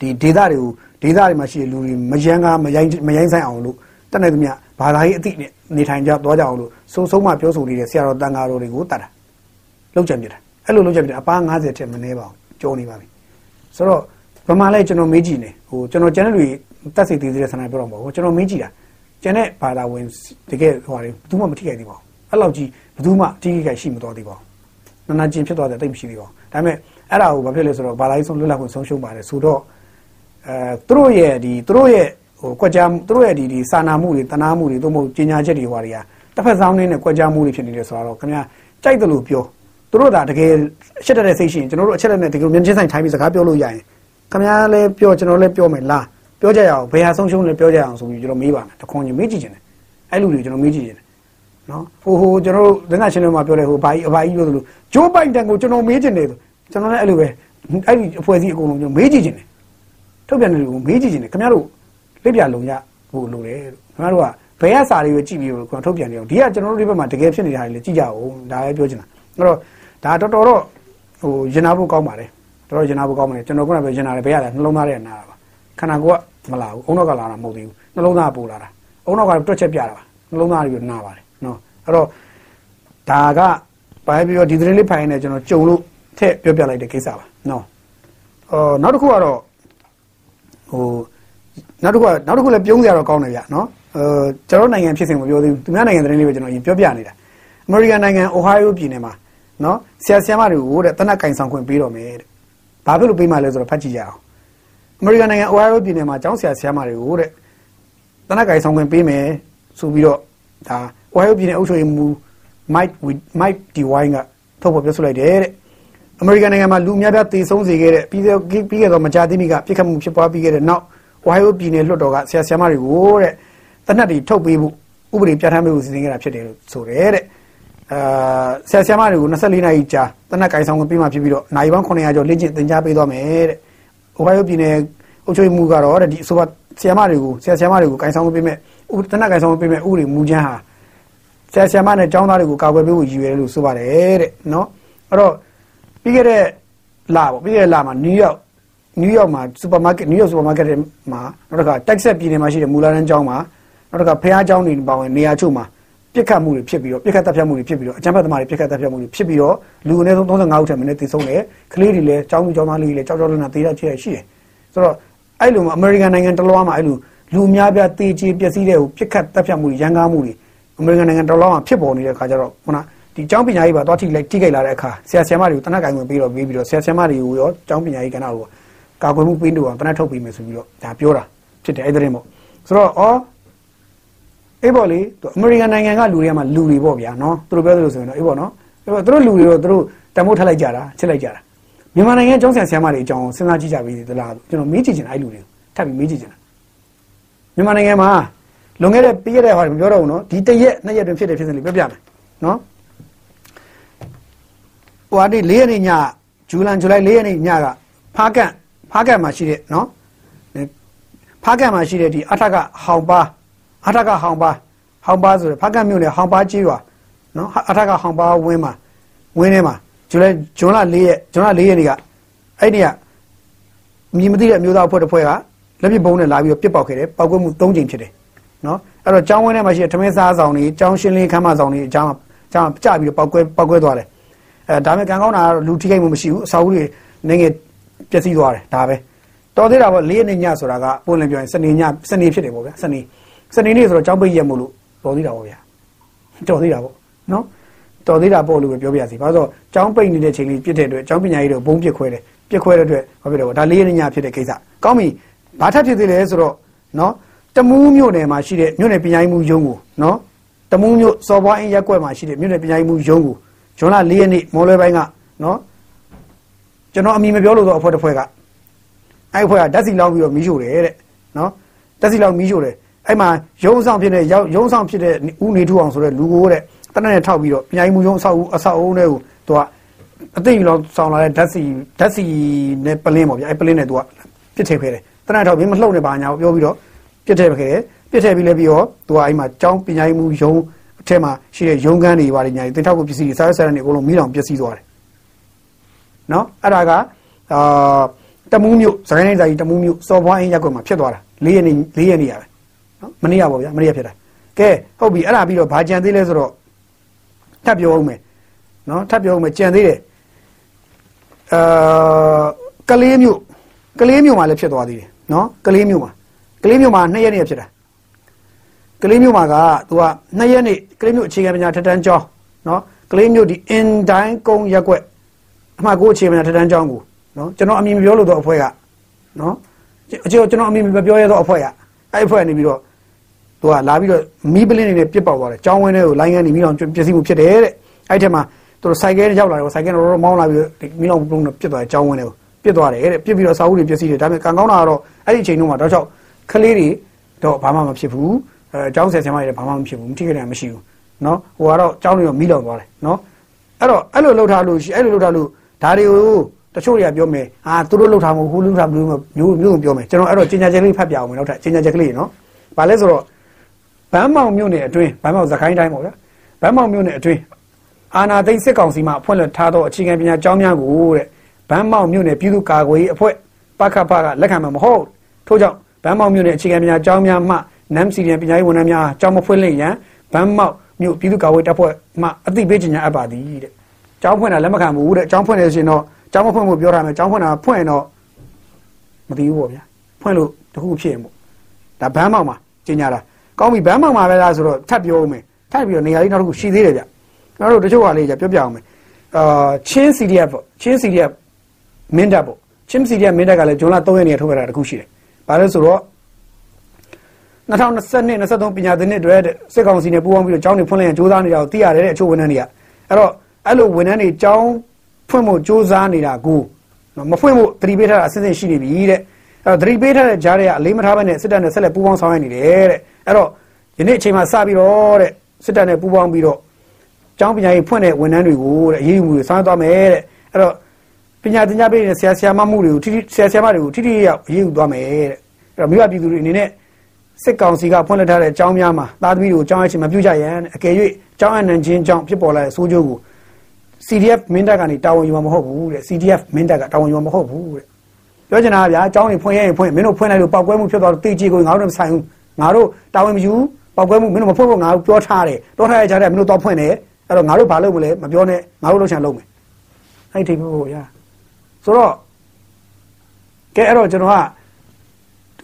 ဒီဒေသတွေကိုဒေသတွေမှာရှိတဲ့လူတွေမယန်းကားမရိုင်းမရိုင်းဆိုင်အောင်လို့တတ်နိုင်သမျှဘာသာရေးအသည့်နဲ့နေထိုင်ကြသွားကြအောင်လို့စုံစုံမှပြောဆိုနေတဲ့ဆရာတော်တန်ဃာတော်တွေကိုတတ်တာလောက်ကြံပြတာ အဲ့လိုလောက်ကြံပြတာအပား90ထက်မနည်းပါအောင်ကြောနေပါပြီဆိုတော့ဗမာလဲကျွန်တော်မေးကြည့်နေဟိုကျွန်တော်ကျန်တဲ့လူတက်စိတ်သေးသေးတဲ့ဆန္ဒပြောတော့မဟုတ်ကျွန်တော်မေးကြည့်တာကျန်တဲ့ဘာသာဝင်တကယ်ဟိုဟာတွေဘယ်သူမှမထိခိုက်သေးပါဘူးအဲ့လောက်ကြီးဘယ်သူမှထိခိုက်ရှိမသွားသေးပါဘူးနာနာကျင်ဖြစ်သွားတဲ့တိတ်မရှိသေးပါဘူးဒါပေမဲ့အဲ့ဒါကိုဘာဖြစ်လဲဆိုတော့ဘာသာရေးဆုံးလွတ်လပ်ခွင့်ဆုံးရှုံးပါတယ်ဆိုတော့အဲသူတို့ရဲ့ဒီသူတို့ရဲ့ဟိုကွက်ကြားသူတို့ရဲ့ဒီဒီစာနာမှုတွေတနာမှုတွေသို့မဟုတ်ကြီးညာချက်တွေဟွာတွေကတစ်ဖက်ဆောင်နေတဲ့ကွက်ကြားမှုတွေဖြစ်နေတယ်ဆိုတော့ခင်ဗျာကြိုက်တယ်လို့ပြော သူတို့ဒါတကယ်အချက်တဲ့စိတ်ရှိရင်ကျွန်တော်တို့အချက်နဲ့တကယ်မျက်ချင်းဆိုင်ထိုင်းပြီးစကားပြောလို့ရရင်ခင်ဗျာလည်းပြောကျွန်တော်လည်းပြောမယ်လားပြောကြရအောင်ဘယ်ဟာဆုံးရှုံးလဲပြောကြရအောင်ဆိုပြီးကျွန်တော်မေးပါမယ်တခွန်ကြီးမေးကြည့်ခြင်းတယ်အဲ့လူတွေကျွန်တော်မေးကြည့်ခြင်းတယ်နော်ဟိုဟိုကျွန်တော်တို့သင်္ကရှင်တွေမှာပြောတယ်ဟိုဘာကြီးအဘာကြီးပြောသလိုဂျိုးပိုင်တန်ကိုကျွန်တော်မေးခြင်းတယ်ကျွန်တော်လည်းအဲ့လိုပဲအဲ့ဒီအဖွဲ့အစည်းအကုန်လုံးကျွန်တော်မေးကြည့်ခြင်းတယ်ထုတ်ပြန်တယ်လို့မေးကြည့်ခြင်းတယ်ခင်ဗျားတို့လက်ပြလုံရဖို့လိုတယ်ခင်ဗျားတို့ကဘယ်ရစာတွေပဲကြည့်ပြီးတော့ထုတ်ပြန်နေအောင်ဒီကကျွန်တော်တို့ဒီဘက်မှာတကယ်ဖြစ်နေတာတွေလည်းကြည့်ကြအောင်ဒါလည်းပြောချင်တာအဲ့တော့ ဒါတော်တော်တော့ဟိုရင်နာဖို့ကောင်းပါတယ်တော်တော်ရင်နာဖို့ကောင်းပါတယ်ကျွန်တော်ခုနကပဲရင်နာတယ်ဘယ်ရလဲနှလုံးသားရဲ့နာတာပါခန္ဓာကိုယ်ကမလာဘူးအုံနောက်ကလာတာမဟုတ်သေးဘူးနှလုံးသားပူလာတာအုံနောက်ကတွက်ချက်ပြတာပါနှလုံးသားတွေနာပါတယ်နော်အဲ့တော့ဒါကပိုင်းပြီးတော့ဒီသတင်းလေးဖိုင်နေကျွန်တော်ကြုံလို့ထည့်ပြောပြလိုက်တဲ့ကိစ္စပါနော်အော်နောက်တစ်ခုကတော့ဟိုနောက်တစ်ခုကနောက်တစ်ခုလည်းပြုံးစရာတော့ကောင်းတယ်ဗျနော်အဲကျွန်တော်နိုင်ငံဖြစ်စဉ်မပြောသေးဘူးသူများနိုင်ငံသတင်းလေးပဲကျွန်တော်အရင်ပြောပြနေတာအမေရိကန်နိုင်ငံအိုဟိုင်းယိုပြည်နယ်မှာ နော်ဆရာဆရာမတွေကိုတဲ့တနက်ကင်ဆောင်ခွင့်ပေးတော့မယ်တဲ့ဘာဖြစ်လို့ပေးမှလဲဆိုတော့ဖတ်ကြည့်ကြအောင်အမေရိကန်နိုင်ငံအိုဟိုင်းယိုပြည်နယ်မှာကျောင်းဆရာဆရာမတွေကိုတဲ့တနက်ကင်ဆောင်ခွင့်ပေးမယ်ဆိုပြီးတော့ဒါအိုဟိုင်းယိုပြည်နယ်အုပ်ချုပ်ရေးမှူး Mike Mike DeWine ကထုတ်ဖော်ပြောဆိုလိုက်တယ်တဲ့အမေရိကန်နိုင်ငံမှာလူများပြားတည်ဆုံးစေခဲ့တဲ့ပြီးခဲ့ပြီးခဲ့သောမကြာသေးမီကပြစ်ခတ်မှုဖြစ်ပွားပြီးခဲ့တဲ့နောက်ဝိုင်ယိုပြည်နယ်လွှတ်တော်ကဆရာဆရာမတွေကိုတဲ့တနက်တွေထုတ်ပေးဖို့ဥပဒေပြဋ္ဌာန်းပေးဖို့စီစဉ်ခဲ့တာဖြစ်တယ်လို့ဆိုတယ်တဲ့ အာဆရာဆရာမတွေကို24နာရီကြာတနက်ကင်ဆောင်ခွင့်ပေးမှဖြစ်ပြီးတော့နိုင်ပေါင်း900ကျော်လေ့ကျင့်သင်ကြားပေးသွားမယ်တဲ့ဝိုင်ယိုပြည်နယ်အုပ်ချုပ်ရေးမှူးကတော့တဲ့ဒီအဆိုပါဆရာမတွေကိုဆရာဆရာမတွေကိုကင်ဆောင်ခွင့်ပေးမဲ့တနက်ကင်ဆောင်ခွင့်ပေးမဲ့ဥပဒေမူချမ်းဟာဆရာဆရာမနဲ့ကျောင်းသားတွေကိုကာကွယ်ပေးဖို့ရည်ရွယ်တယ်လို့ဆိုပါတယ်တဲ့နော်အဲ့တော့ပြီးခဲ့တဲ့လပေါ့ပြီးခဲ့တဲ့လမှာနယူးယောက်နယူးယောက်မှာစူပါမားကတ်နယူးယောက်စူပါမားကတ်မှာနောက်တစ်ခါတက်ဆက်ပြည်နယ်မှာရှိတဲ့မူလာတန်းကျောင်းမှာနောက်တစ်ခါဖះကျောင်းတွေပါဝင်နေရာချို့မှာ ပြစ်ခတ်မှုတွေဖြစ်ပြီးတော့ပြစ်ခတ်တပ်ဖြတ်မှုတွေဖြစ်ပြီးတော့အကြမ်းဖက်သမားတွေပြစ်ခတ်တပ်ဖြတ်မှုတွေဖြစ်ပြီးတော့လူအနည်းဆုံး35ဦးထက်မနည်းသေဆုံးတယ်ကလေးတွေလည်းကျောင်းသူကျောင်းသားလေးတွေလည်းကြောက်ကြောက်လန့်လန့်သေရချေရရှိတယ်ဆိုတော့အဲ့လိုမှာအမေရိကန်နိုင်ငံတလွှားမှာအဲ့လိုလူအများပြားသေချေပျက်စီးတဲ့ဟိုပြစ်ခတ်တပ်ဖြတ်မှုတွေရန်ကားမှုတွေအမေရိကန်နိုင်ငံတလွှားမှာဖြစ်ပေါ်နေတဲ့အခါကျတော့ခုနဒီကျောင်းပညာရေးပါသွားထိလိုက်ထိခိုက်လာတဲ့အခါဆရာဆရာမတွေကိုတနက်ကင်ဝင်ပြီးတော့ပြီးပြီးတော့ဆရာဆရာမတွေကိုရောကျောင်းပညာရေးကဏ္ဍကိုကာကွယ်မှုပေးလို့အောင်တနက်ထုတ်ပေးမယ်ဆိုပြီးတော့ဒါပြောတာဖြစ်တယ်အဲ့ဒီတဲ့ပေါ့ဆိုတော့အော် အေးပေါ့လေအမေရိကန်နိုင်ငံကလူတွေကမှလူတွေပေါ့ဗျာနော်သူတို့ပြောသလိုဆိုရင်တော့အေးပေါ့နော်အေးပေါ့သူတို့လူတွေတော့သူတို့တမိုးထပ်လိုက်ကြတာချစ်လိုက်ကြတာမြန်မာနိုင်ငံကျောင်းဆရာဆရာမတွေအကြောင်းစဉ်းစားကြည့်ကြပြီသလားကျွန်တော်မေးကြည့်ချင်တယ်အဲ့လူတွေကိုထပ်ပြီးမေးကြည့်ချင်တာမြန်မာနိုင်ငံမှာလွန်ခဲ့တဲ့ပြီးခဲ့တဲ့ဟောမပြောတော့ဘူးနော်ဒီတရက်နှစ်ရက်တွင်ဖြစ်တဲ့ဖြစ်စဉ်လေးပြောပြမယ်နော်ဟိုအဒီ၄ရက်နေ့ညဇူလိုင်ဇူလိုင်၄ရက်နေ့ညကဖားကန့်ဖားကန့်မှာရှိတဲ့နော်ဖားကန့်မှာရှိတဲ့ဒီအထက်ကဟောင်ပါ အထက်ကဟောင်ပါဟောင်ပါဆိုရယ်ဖားကန့်မြို့နယ်ဟောင်ပါကြီးရွာနော်အထက်ကဟောင်ပါဝင်းမှာဝင်းထဲမှာဇူလိုင်ဇွန်လ၄ရက်ဇွန်လ၄ရက်နေ့ကအဲ့ဒီကမြင်မသိတဲ့အမျိုးသားအဖွဲ့တစ်ဖွဲ့ကလက်ပစ်ဘုံနဲ့လာပြီးတော့ပြစ်ပေါက်ခဲ့တယ်ပောက်ကွဲမှု၃ကြိမ်ဖြစ်တယ်နော်အဲ့တော့ကျောင်းဝင်းထဲမှာရှိတဲ့ထမင်းစားဆောင်တွေကျောင်းရှင်းလင်းခမ်းမဆောင်တွေအကြောင်းအကြောင်းကြပြီးတော့ပောက်ကွဲပောက်ကွဲသွားတယ်အဲဒါမဲ့ကံကောင်းတာကတော့လူထိခိုက်မှုမရှိဘူးအစာအုပ်တွေနေငယ်ပျက်စီးသွားတယ်ဒါပဲတော်သေးတာပေါ့၄ရက်နေ့ညဆိုတာကပုံလင်ပြောရင်စနေညစနေဖြစ်တယ်ပေါ့ဗျာစနေ စနေနေ့ဆိုတော့ကျောင်းပိတ်ရက်မို့လို့တော်သေးတာပေါ့ဗျာတော်သေးတာပေါ့နော်တော်သေးတာပေါ့လို့ပဲပြောပြစီဘာလို့ဆိုကျောင်းပိတ်နေတဲ့ချိန်လေးပြစ်တဲ့အတွက်ကျောင်းပညာရေးတော့ဘုံပြစ်ခွဲတယ်ပြစ်ခွဲတဲ့အတွက်ဘာဖြစ်လဲပေါ့ဒါ၄ရက်နေ့ညဖြစ်တဲ့ကိစ္စကောင်းပြီဘာထပ်ဖြစ်သေးလဲဆိုတော့နော်တမူးမြို့နယ်မှာရှိတဲ့မြို့နယ်ပညာရေးမှုရုံးကိုနော်တမူးမြို့စော်ဘွားအင်းရက်ကွက်မှာရှိတဲ့မြို့နယ်ပညာရေးမှုရုံးကိုဂျွန်လ၄ရက်နေ့မော်လွဲပိုင်းကနော်ကျွန်တော်အမိမပြောလို့ဆိုအဖွဲ့တစ်ဖွဲ့ကအဲ့အဖွဲ့ကဓာတ်စီလောင်းပြီးတော့မီးရှို့တယ်တဲ့နော်ဓာတ်စီလောင်းမီးရှို့တယ် အဲ့မှာရုံးဆောင်ဖြစ်တဲ့ရုံးဆောင်ဖြစ်တဲ့ဦးနေထူအောင်ဆိုတဲ့လူကိုတဲ့တနက်နဲ့ထောက်ပြီးတော့ပညာရေးမှုရုံးအဆောက်အဦအဆောက်အဦတွေကိုသူကအသိလောင်းဆောင်လာတဲ့ဓာတ်စီဓာတ်စီနဲ့ပလင်းပေါ့ဗျအဲ့ပလင်းနဲ့သူကပြစ်ထည့်ခဲ့တယ်တနက်ထောက်ပြီးမလှုပ်နေပါညာပြောပြီးတော့ပြစ်ထည့်ခဲ့တယ်ပြစ်ထည့်ပြီးလဲပြီးတော့သူကအဲ့မှာကျောင်းပညာရေးမှုရုံးအထက်မှာရှိတဲ့ရုံးခန်းတွေပါတယ်ညာတင်ထောက်ကိုပစ္စည်းတွေစားရစားရနေအကုန်လုံးမီးလောင်ပျက်စီးသွားတယ်နော်အဲ့ဒါကအာတမူးမြို့စကိုင်းတိုင်းစာကြီးတမူးမြို့စော်ဘွားအင်းရက်ကွက်မှာဖြစ်သွားတာ၄ရက်နေ၄ရက်နေရပဲ နော်မနေ့ကပေါ့ဗျာမနေ့ကဖြစ်တာကဲဟုတ်ပြီအဲ့ဒါပြီးတော့ဘာကြံသေးလဲဆိုတော့ထပ်ပြောအောင်မယ်နော်ထပ်ပြောအောင်မယ်ကြံသေးတယ်အာကလေးမြို့ကလေးမြို့မှာလည်းဖြစ်သွားသေးတယ်နော်ကလေးမြို့မှာကလေးမြို့မှာ2ရက်နေဖြစ်တာကလေးမြို့မှာကသူက2ရက်နေကလေးမြို့အခြေခံပညာထက်တန်းကျောင်းနော်ကလေးမြို့ဒီအင်ဒိုင်းကုန်းရက်ွက်အမှတ်ကိုအခြေခံပညာထက်တန်းကျောင်းကိုနော်ကျွန်တော်အမည်မပြောလို့တော့အဖွဲ့ကနော်အကျော်ကျွန်တော်အမိမပြောရတော့အဖွဲ့ရအဲ့အဖွဲ့ကနေပြီးတော့ သူကလာပြီးတော့မီးပလင်းနေနဲ့ပြစ်ပေါက်သွားတယ်ကြောင်းဝင်းထဲကိုလိုင်းကနေမီးလောင်ပျက်စီးမှုဖြစ်တယ်တဲ့အဲ့ထက်မှာသူတို့စိုက်ကဲရောက်လာတယ်စိုက်ကဲတော့မောင်းလာပြီးမီးလောင်ပုံတော့ပြစ်သွားတယ်ကြောင်းဝင်းထဲကိုပြစ်သွားတယ်တဲ့ပြစ်ပြီးတော့စာအုပ်တွေပျက်စီးတယ်ဒါပေမဲ့ကံကောင်းတာကတော့အဲ့ဒီအချိန်တုန်းကတော့ကြောက်ခလေးတွေတော့ဘာမှမဖြစ်ဘူးအဲအကြောင်းဆယ်ဆယ်မတွေဘာမှမဖြစ်ဘူးမထိခိုက်တယ်မရှိဘူးနော်ဟိုကတော့ကြောင်းတွေတော့မီးလောင်သွားတယ်နော်အဲ့တော့အဲ့လိုလှုပ်ထားလို့ရှိအဲ့လိုလှုပ်ထားလို့ဒါတွေကိုတချို့တွေကပြောမယ်အာသူတို့လှုပ်ထားမဟုတ်ဘူးလှုပ်ထားမလို့မျိုးမျိုးပြောမယ်ကျွန်တော်အဲ့တော့ကျင်ညာချက်လေးဖတ်ပြအောင်မယ်နောက်ထပ်ကျင်ညာချက်ကလေးနော်ဘာလဲဆိုတော့ ဗန်းမောင်မြို့နယ်အတွင်းဗန်းမောင်သခိုင်းတိုင်းပေါ့ဗျာဗန်းမောင်မြို့နယ်အတွင်းအာနာသိစစ်ကောင်စီမှဖွင့်လှစ်ထားသောအခြေခံပညာကျောင်းများကိုတဲ့ဗန်းမောင်မြို့နယ်ပြည်သူ့ကာကွယ်ရေးအဖွဲ့ပခဖကလက်ခံမှာမဟုတ်ထို့ကြောင့်ဗန်းမောင်မြို့နယ်အခြေခံပညာကျောင်းများမှနမ်စီရီယံပညာရေးဝန်ထမ်းများကျောင်းမဖွင့်လင့်ရန်ဗန်းမောင်မြို့ပြည်သူ့ကာကွယ်တပ်ဖွဲ့မှအသိပေးကြေညာအပ်ပါသည်တဲ့ကျောင်းဖွင့်တာလက်မခံဘူးတဲ့ကျောင်းဖွင့်နေရှင်တော့ကျောင်းမဖွင့်ဖို့ပြောထားမယ်ကျောင်းဖွင့်တာဖွင့်ရင်တော့မသိဘူးပေါ့ဗျာဖွင့်လို့တခုဖြစ်ရင်ပေါ့ဒါဘန်းမောင်မှာကြေညာတာ ကောင်းပြီဘန်းမောင်မှာပဲလားဆိုတော့ထပ်ပြောအောင်မယ်ထပ်ပြီးတော့နေရာလေးနောက်တစ်ခုရှိသေးတယ်ဗျကျွန်တော်တို့တချို့ကလေးကြပြောပြအောင်မယ်အာချင်း CDF ပေါ့ချင်း CDF မင်းတပ်ပေါ့ချင်း CDF မင်းတပ်ကလည်းဂျွန်လ3ရက်နေထုတ်ခဲ့တာတခုရှိတယ်ဘာလဲဆိုတော့2022 23ပညာသင်နှစ်တွေစစ်ကောင်စီနဲ့ပူးပေါင်းပြီးတော့ကျောင်းတွေဖွင့်လိုက်ရင်စူးစမ်းနေတာကိုသိရတယ်တဲ့အချို့ဝန်ထမ်းတွေကအဲ့တော့အဲ့လိုဝန်ထမ်းတွေကျောင်းဖွင့်ဖို့စူးစမ်းနေတာကိုမဖွင့်ဖို့သတိပေးထားတာအစစ်အစစ်ရှိနေပြီတဲ့အဲ့တော့သတိပေးထားတဲ့ကြားတွေကအလေးမထားဘဲနဲ့စစ်တပ်နဲ့ဆက်လက်ပူးပေါင်းဆောင်ရွက်နေတယ်တဲ့ အဲ့တော့ယနေ့အချိန်မှာစပြီးတော့တဲ့စစ်တပ်နဲ့ပူးပေါင်းပြီးတော့ကျောင်းပညာရေးဖွင့်တဲ့ဝန်ထမ်းတွေကိုတဲ့အရေးယူမှုတွေဆောင်ရွက်သွားမယ်တဲ့အဲ့တော့ပညာသင်ကြားပေးတဲ့ဆရာဆရာမမှုတွေကိုထိထိဆရာဆရာမတွေကိုထိထိရောက်အရေးယူသွားမယ်တဲ့အဲ့တော့မိဘပြည်သူတွေအနေနဲ့စစ်ကောင်စီကဖွင့်လှစ်ထားတဲ့အကြောင်းများမှာသားသမီးတွေကိုအကြောင်းအချင်းမပြုကြရန်အကယ်၍အကြောင်းအနှံခြင်းကြောင့်ဖြစ်ပေါ်လာတဲ့ဆိုးကျိုးကို CDF မင်းတပ်ကနေတာဝန်ယူမှာမဟုတ်ဘူးတဲ့ CDF မင်းတပ်ကတာဝန်ယူမှာမဟုတ်ဘူးတဲ့ပြောချင်တာကဗျာအကြောင်းတွေဖွင့်ရရင်ဖွင့်မင်းတို့ဖွင့်လိုက်လို့ပောက်ကွဲမှုဖြစ်သွားတော့တေးကြီးကိုငါတို့မဆိုင်ဘူး ငါတို့တာဝန်မယူပောက်ကွဲမှုမင်းတို့မဖွင့်ဖို့ငါတို့ပြောထားတယ်ပြောထားရကြတယ်မင်းတို့တော့ဖွင့်တယ်အဲ့တော့ငါတို့ဘာလုပ်မလဲမပြောနဲ့ငါတို့လှုပ်ချင်လုပ်မယ်အဲ့ဒီဖို့ဗျာဆိုတော့ကဲအဲ့တော့ကျွန်တော်က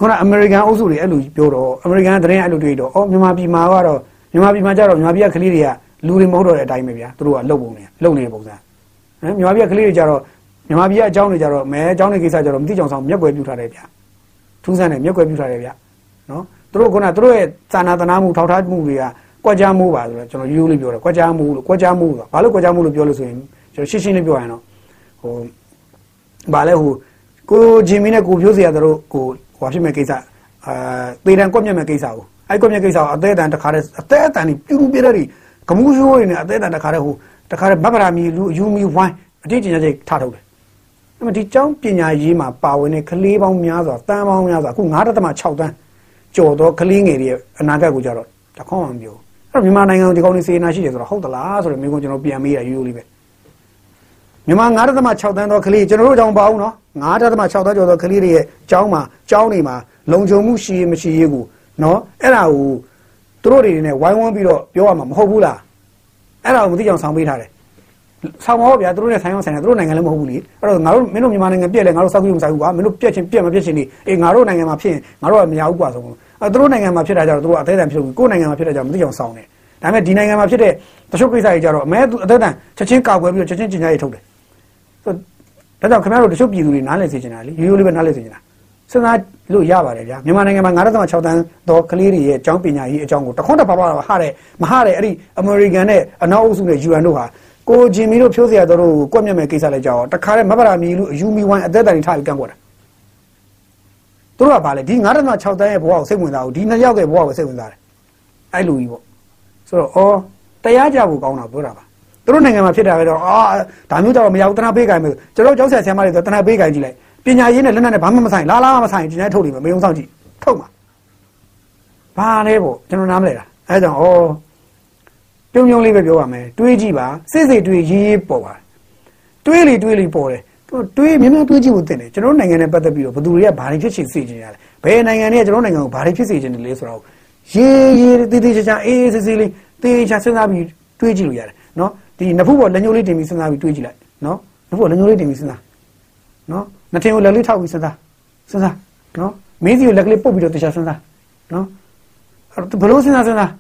ခုနအမေရိကန်အုပ်စုတွေအဲ့လိုပြောတော့အမေရိကန်သတင်းအဲ့လိုတွေ့တော့အော်မြန်မာပြည်မှာကတော့မြန်မာပြည်မှာကျတော့မြန်မာပြည်ကကလေးတွေကလူတွေမဟုတ်တော့တဲ့အတိုင်းပဲဗျာသူတို့ကလုံပုံနေလုံနေတဲ့ပုံစံဟမ်မြန်မာပြည်ကကလေးတွေကျတော့မြန်မာပြည်ကအကြောင်းတွေကျတော့မဲအကြောင်းတွေကိစ္စကျတော့မသိကြအောင်ဆောင်မျက်ွယ်ပြူထားတယ်ဗျာထူးဆန်းတယ်မျက်ွယ်ပြူထားတယ်ဗျာနော် သူတို့ခုနသူတို့ရဲ့စာနာတနာမှုထောက်ထားမှုတွေကကွက်ကြားမှုပါဆိုတော့ကျွန်တော်ရိုးရိုးလေးပြောတယ်ကွက်ကြားမှုလို့ကွက်ကြားမှုဆိုဘာလို့ကွက်ကြားမှုလို့ပြောလို့ဆိုရင်ကျွန်တော်ရှင်းရှင်းလေးပြောရရင်တော့ဟိုဘာလဲဟိုကိုဂျင်မီနဲ့ကိုဖြိုးစရာတို့ကိုဟိုဖြစ်မဲ့ကိစ္စအာသေတံကွက်မြက်မဲ့ကိစ္စကိုအဲ့ကွက်မြက်ကိစ္စကိုအသေးအတန်တခါတည်းအသေးအတန်นี่ပြူပြတဲ့တွေကမှုရှိုးတွေနဲ့အသေးအတန်တခါတည်းဟိုတခါတည်းမဗရာမီလူယူမီဝိုင်းအတိတ်ကျင်ချက်ထထုတ်တယ်အဲ့မဒီကျောင်းပညာရေးမှာပါဝင်တဲ့ကလေးပေါင်းများစွာတန်းပေါင်းများစွာအခု9.6တန်း ကျော်တော့ကလေးငယ်တွေအနာဂတ်ကိုကြတော့တခေါမှမပြောအဲ့တော့မြန်မာနိုင်ငံဒီကောင်းနေစေနာရှိတယ်ဆိုတော့ဟုတ်သလားဆိုတော့မိကုန်းကျွန်တော်ပြန်မေးရရိုးရိုးလေးပဲမြန်မာ9.6တန်းသောကလေးကျွန်တော်တို့ကြောင့်ပါအောင်နော်9.6တန်းကျော်သောကလေးတွေရဲ့ကျောင်းမှာကျောင်းတွေမှာလုံခြုံမှုရှိရမရှိရကိုနော်အဲ့ဒါကိုသူတို့တွေနဲ့ဝိုင်းဝန်းပြီးတော့ပြောရမှာမဟုတ်ဘူးလားအဲ့ဒါကိုမသိအောင်ဆောင်ပေးထားတယ် ဆောင်ပါဗျာသူတို့နဲ့ဆိုင်အောင်ဆိုင်တယ်သူတို့နိုင်ငံလည်းမဟုတ်ဘူးလေအဲ့တော့ငါတို့မင်းတို့မြန်မာနိုင်ငံပြက်လဲငါတို့စောက်ကြည့်မဆိုင်ဘူးကွာမင်းတို့ပြက်ချင်းပြက်မပြက်ချင်းနေအေးငါတို့နိုင်ငံမှာဖြစ်ရင်ငါတို့ကမရဘူးကွာဆိုတော့အဲ့သူတို့နိုင်ငံမှာဖြစ်တာကြတော့သူတို့အသေးအံဖြစ်ဘူးကိုယ်နိုင်ငံမှာဖြစ်တာကြတော့မသိအောင်ဆောင်တယ်ဒါပေမဲ့ဒီနိုင်ငံမှာဖြစ်တဲ့တချို့ကိစ္စတွေကြတော့အမဲအသက်တန်ချက်ချင်းကာကွယ်ပြီးတော့ချက်ချင်းကျင်ညာရေးထုတ်တယ်ဆိုတော့ဒါကြောင့်ခင်ဗျားတို့တချို့ပြည်သူတွေနားလည်စေချင်တာလေရိုးရိုးလေးပဲနားလည်စေချင်တာစဉ်းစားလို့ရပါတယ်ဗျာမြန်မာနိုင်ငံမှာ9.6တန်းသောကလေးတွေရဲ့အကြောင်းပညာရေးအကြောင်းကိုတခွန်းတစ်ပါးပါဟာတဲ့မဟာတဲ့အဲ့ဒီအမေရိကန်နဲ့အနောက်အုပ်စုနဲ့ UN တို့ဟာ ကိုဂျင်မီတို့ဖြိုးစရာတို့ကိုကွက်မြက်မဲ့ကိစ္စလဲကြောက်တခါတဲ့မဗရာမီလူအယူမီဝိုင်းအသက်တန်ထားပြီးကန့်ကွက်တာသူတို့ကဘာလဲဒီ9.6တန်းရဲ့ဘဝကိုစိတ်ဝင်စားဘူးဒီနှစ်ယောက်ရဲ့ဘဝကိုစိတ်ဝင်စားတယ်အဲ့လိုကြီးပေါ့ဆိုတော့အော်တရားကြဖို့ကောင်းတာပြောတာပါသူတို့နိုင်ငံမှာဖြစ်တာပဲတော့အာဒါမျိုးတော့မရဘူးတနာပေးကြိုင်မယ်ကျွန်တော်ကျောင်းဆရာဆရာမတွေဆိုတနာပေးကြိုင်ကြည့်လိုက်ပညာရေးနဲ့လက်နက်နဲ့ဘာမှမဆိုင်လာလာမဆိုင်ဒီနေ့ထုတ်လိမ့်မယ်မယုံဆောင်ကြည့်ထုတ်မှာဘာလဲပေါ့ကျွန်တော်နားမလဲတာအဲကြောင့်ဩ ပြုံးပြုံးလေးပဲပြောပါမယ်တွေးကြည့်ပါစိစိတွေးရေးရေးပေါ်ပါတွေးလေတွေးလေပေါ်တယ်သူတွေးမြင်မြင်တွေးကြည့်ဖို့တင်တယ်ကျွန်တော်နိုင်ငံနဲ့ပတ်သက်ပြီးတော့ဘယ်သူတွေကဘာတွေဖြစ်ချင်စေချင်ရလဲဘယ်နိုင်ငံတွေကကျွန်တော်နိုင်ငံကိုဘာတွေဖြစ်စေချင်တယ်လဲဆိုတော့ရေးရေးတေးသေးချာချာအေးအေးဆေးဆေးလေးတေးချာစဉ်းစားပြီးတွေးကြည့်လို့ရတယ်နော်ဒီနဖူးပေါ်လက်ညှိုးလေးတင်ပြီးစဉ်းစားပြီးတွေးကြည့်လိုက်နော်နဖူးပေါ်လက်ညှိုးလေးတင်ပြီးစဉ်းစားနော်နှထင်ကိုလက်လေးထောက်ပြီးစဉ်းစားစဉ်းစားနော်မင်းစီကိုလက်ကလေးပုတ်ပြီးတော့တခြားစဉ်းစားနော်ဘလို့စဉ်းစားစဉ်းစား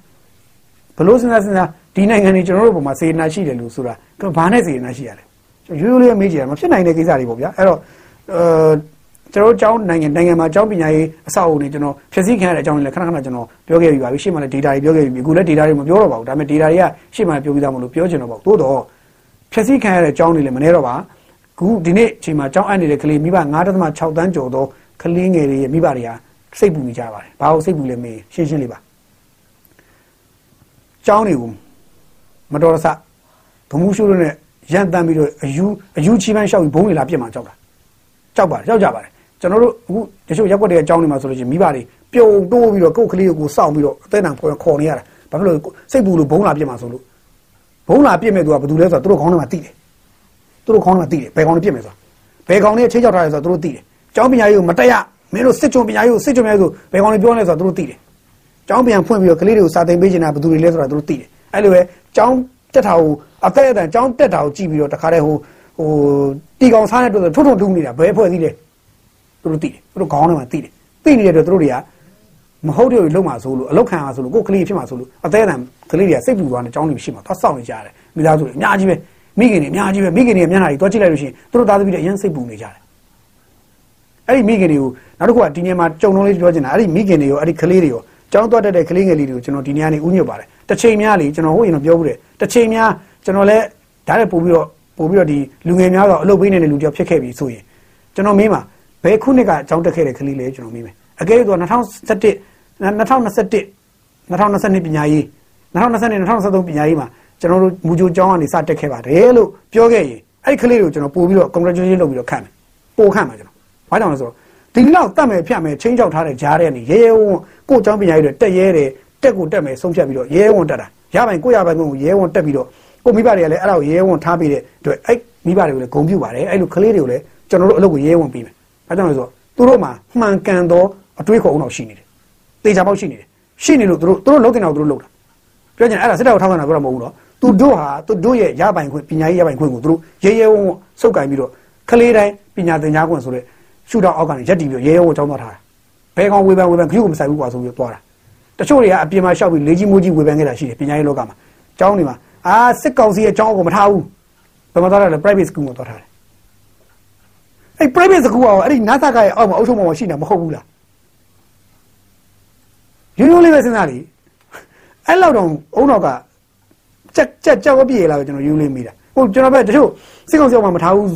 ဘလို့စဉ်းစားစဉ်းစား ဒီနိုင်ငံတွေကျွန်တော်တို့ပုံမှာစေနာရှိတယ်လို့ဆိုတာဘာနဲ့စေနာရှိရလဲရိုးရိုးလေးမေးကြည့်ရမဖြစ်နိုင်တဲ့ကိစ္စတွေပေါ့ဗျာအဲ့တော့အဲကျွန်တော်ကျောင်းနိုင်ငံနိုင်ငံမှာကျောင်းပညာရေးအဆောက်အအုံတွေကျွန်တော်ဖြည့်ဆည်းခံရတဲ့အကြောင်းတွေလည်းခဏခဏကျွန်တော်ပြောခဲ့ပြီးပါပြီရှေ့မှာလည်း data တွေပြောခဲ့ပြီးပြီအခုလည်း data တွေမပြောတော့ပါဘူးဒါပေမဲ့ data တွေကရှေ့မှာပြောပြီးသားမလို့ပြောချင်တော့ပါဘူးသို့တော့ဖြည့်ဆည်းခံရတဲ့ကျောင်းတွေလည်းမနေတော့ပါခုဒီနေ့အချိန်မှာကျောင်းအပ်နေတဲ့ကလေးမိဘ9.6တန်းကျော်သောကလေးငယ်တွေရဲ့မိဘတွေကစိတ်ပူနေကြပါတယ်ဘာလို့စိတ်ပူလဲမေးရှင်းရှင်းလေးပါကျောင်းတွေကို မတော်တဆဗမှုရှုလို့နဲ့ရန်တမ်းပြီးတော့အယူအယူချီပန်းလျှောက်ပြီးဘုံတွေလာပြစ်မှာကြောက်တာကြောက်ပါတယ်ကြောက်ကြပါတယ်ကျွန်တော်တို့အခုတချို့ရက်ွက်တွေအကြောင်းတွေမှာဆိုလို့ရှိရင်မိဘတွေပြုံတိုးပြီးတော့ကိုယ်ကလေးကိုစောင့်ပြီးတော့အသက်တန်ခေါ်ခေါ်နေရတာဘာဖြစ်လို့စိတ်ပူလို့ဘုံလာပြစ်မှာဆိုလို့ဘုံလာပြစ်မဲ့သူကဘာလို့လဲဆိုတော့သူတို့ခေါင်းထဲမှာတိတယ်သူတို့ခေါင်းထဲမှာတိတယ်ဘယ်ကောင်တွေပြစ်မယ်ဆိုတော့ဘယ်ကောင်တွေချင်းချောက်ထားတယ်ဆိုတော့သူတို့တိတယ်ကျောင်းပညာရေးကိုမတက်ရမင်းတို့စစ်ကြုံပညာရေးကိုစစ်ကြုံရဲဆိုဘယ်ကောင်တွေပြောလဲဆိုတော့သူတို့တိတယ်ကျောင်းပြန်ဖွင့်ပြီးတော့ကလေးတွေကိုစာသင်ပေးနေတာဘယ်သူတွေလဲဆိုတော့သူတို့သိတယ် အဲ့လိုပဲကျောင်းတက်တာကိုအသက်အတန်ကျောင်းတက်တာကိုကြည့်ပြီးတော့တခါတည်းဟိုဟိုတီကောင်စားတဲ့အတွက်ထွတ်ထွတ်တူးနေတာဘယ်ဖွဲ့စည်းလဲသူတို့သိတယ်သူတို့ခေါင်းထဲမှာသိတယ်သိနေတဲ့အတွက်သူတို့တွေကမဟုတ်တယ်လို့လုံးမှာဆိုလို့အလောက်ခံရဆိုလို့ကိုယ်ကလေးဖြစ်မှာဆိုလို့အသက်အတန်ကလေးတွေကစိတ်ပူသွားတဲ့ကျောင်းတွေရှိမှာသွားစောင့်နေကြတယ်မိသားစုတွေအများကြီးပဲမိခင်တွေအများကြီးပဲမိခင်တွေမျက်နှာတွေတွားကြည့်လိုက်လို့ရှိရင်သူတို့သားသမီးတွေအရင်စိတ်ပူနေကြတယ်အဲ့ဒီမိခင်တွေကိုနောက်တစ်ခုကဒီနေ့မှာကြုံလုံးလေးပြောချင်တာအဲ့ဒီမိခင်တွေရောအဲ့ဒီကလေးတွေရောကျောင်းသွားတတ်တဲ့ကလေးငယ်လေးတွေကိုကျွန်တော်ဒီနေ့ကနေဥညွတ်ပါတယ် တစ်ချိန်များလေကျွန်တော်ဟိုရင်တော့ပြောဘူးတယ်တစ်ချိန်များကျွန်တော်လည်းဓာတ်ရပို့ပြီးတော့ပို့ပြီးတော့ဒီလူငယ်များတော့အလုပ်ပေးနေတဲ့လူတယောက်ဖြစ်ခဲ့ပြီဆိုရင်ကျွန်တော်မေးမှာဘယ်ခုနှစ်ကကျောင်းတက်ခဲ့တဲ့ကလေးလဲကျွန်တော်မေးမယ်အကယ်၍2021 2021 2022ပညာရေး2022 2023ပညာရေးမှာကျွန်တော်တို့မူဂျိုကျောင်းကနေစတက်ခဲ့ပါတယ်လို့ပြောခဲ့ရင်အဲ့ဒီကလေးတွေကိုကျွန်တော်ပို့ပြီးတော့ congratulation လုပ်ပြီးတော့ခံမယ်ပို့ခံမှာကျွန်တော်ဘာကြောင့်လဲဆိုတော့ဒီလောက်တတ်မယ်ဖြတ်မယ်ချင်းချောက်ထားတဲ့ဂျားတဲ့ကနေရဲရဲဝံ့ကိုကျောင်းပညာရေးတွေတက်ရဲတယ် တက်ကိုတက်မယ်ဆုံးဖြတ်ပြီးတော့ရဲဝံ့တက်တာရပိုင်ကိုရပိုင်ကိုရဲဝံ့တက်ပြီးတော့ကိုမိဘတွေကလည်းအဲ့ဒါကိုရဲဝံ့ထားပေးတဲ့အတွက်အဲ့မိဘတွေကိုလည်းဂုဏ်ပြုပါတယ်အဲ့လိုကလေးတွေကိုလည်းကျွန်တော်တို့အလုပ်ကိုရဲဝံ့ပြီးမယ်ဘာကြောင့်လဲဆိုတော့သူတို့မှာမှန်ကန်သောအတွေးခေါ်အောင်တော့ရှိနေတယ်တေချာပေါက်ရှိနေတယ်ရှိနေလို့သူတို့သူတို့လုပ်တင်တော့သူတို့လုပ်တာပြောချင်အဲ့ဒါစစ်တပ်ကိုထောက်ခံတာပြောတာမဟုတ်ဘူးနော်သူတို့ဟာသူတို့ရဲ့ရပိုင်ခွင့်ပညာရေးရပိုင်ခွင့်ကိုသူတို့ရဲရဲဝံ့စုပ်ကင်ပြီးတော့ကလေးတိုင်းပညာသင်ကြားခွင့်ဆိုတဲ့ရှုထောင့်အောက်ကနေရက်တီပြီးရဲရဲဝံ့ကျောင်းသွားထားတာဘယ်ကောင်ဝေဖန်ဝေဖန်ခရုကိုမဆိုင်ဘူးကွာဆိုပြီးသွားတာ တချို့တွေကအပြင်မှာရှောက်ပြီးလေးကြီးမိုးကြီးဝေဖန်ခဲ့တာရှိတယ်ပညာရေးလောကမှာကျောင်းတွေမှာအာစစ်ကောင်စီရဲ့ကျောင်းကိုမထားဘူးဘယ်မှာသွားတာလဲ private school ကိုသွားထားတယ်အဲ့ private school ကအဲ့ဒီ NASA ကရဲ့အောက်မှာအုပ်ချုပ်မှုမရှိနေတာမဟုတ်ဘူးလားယူနိုလေးပဲစဉ်းစားလေအဲ့လောက်တော့အုံတော့ကကြက်ကြက်ကြောက်ပြည့်လာပဲကျွန်တော်ယူလေးမိတာဟိုကျွန်တော်ပဲတချို့စစ်ကောင်စီအောက်မှာမထားဘူး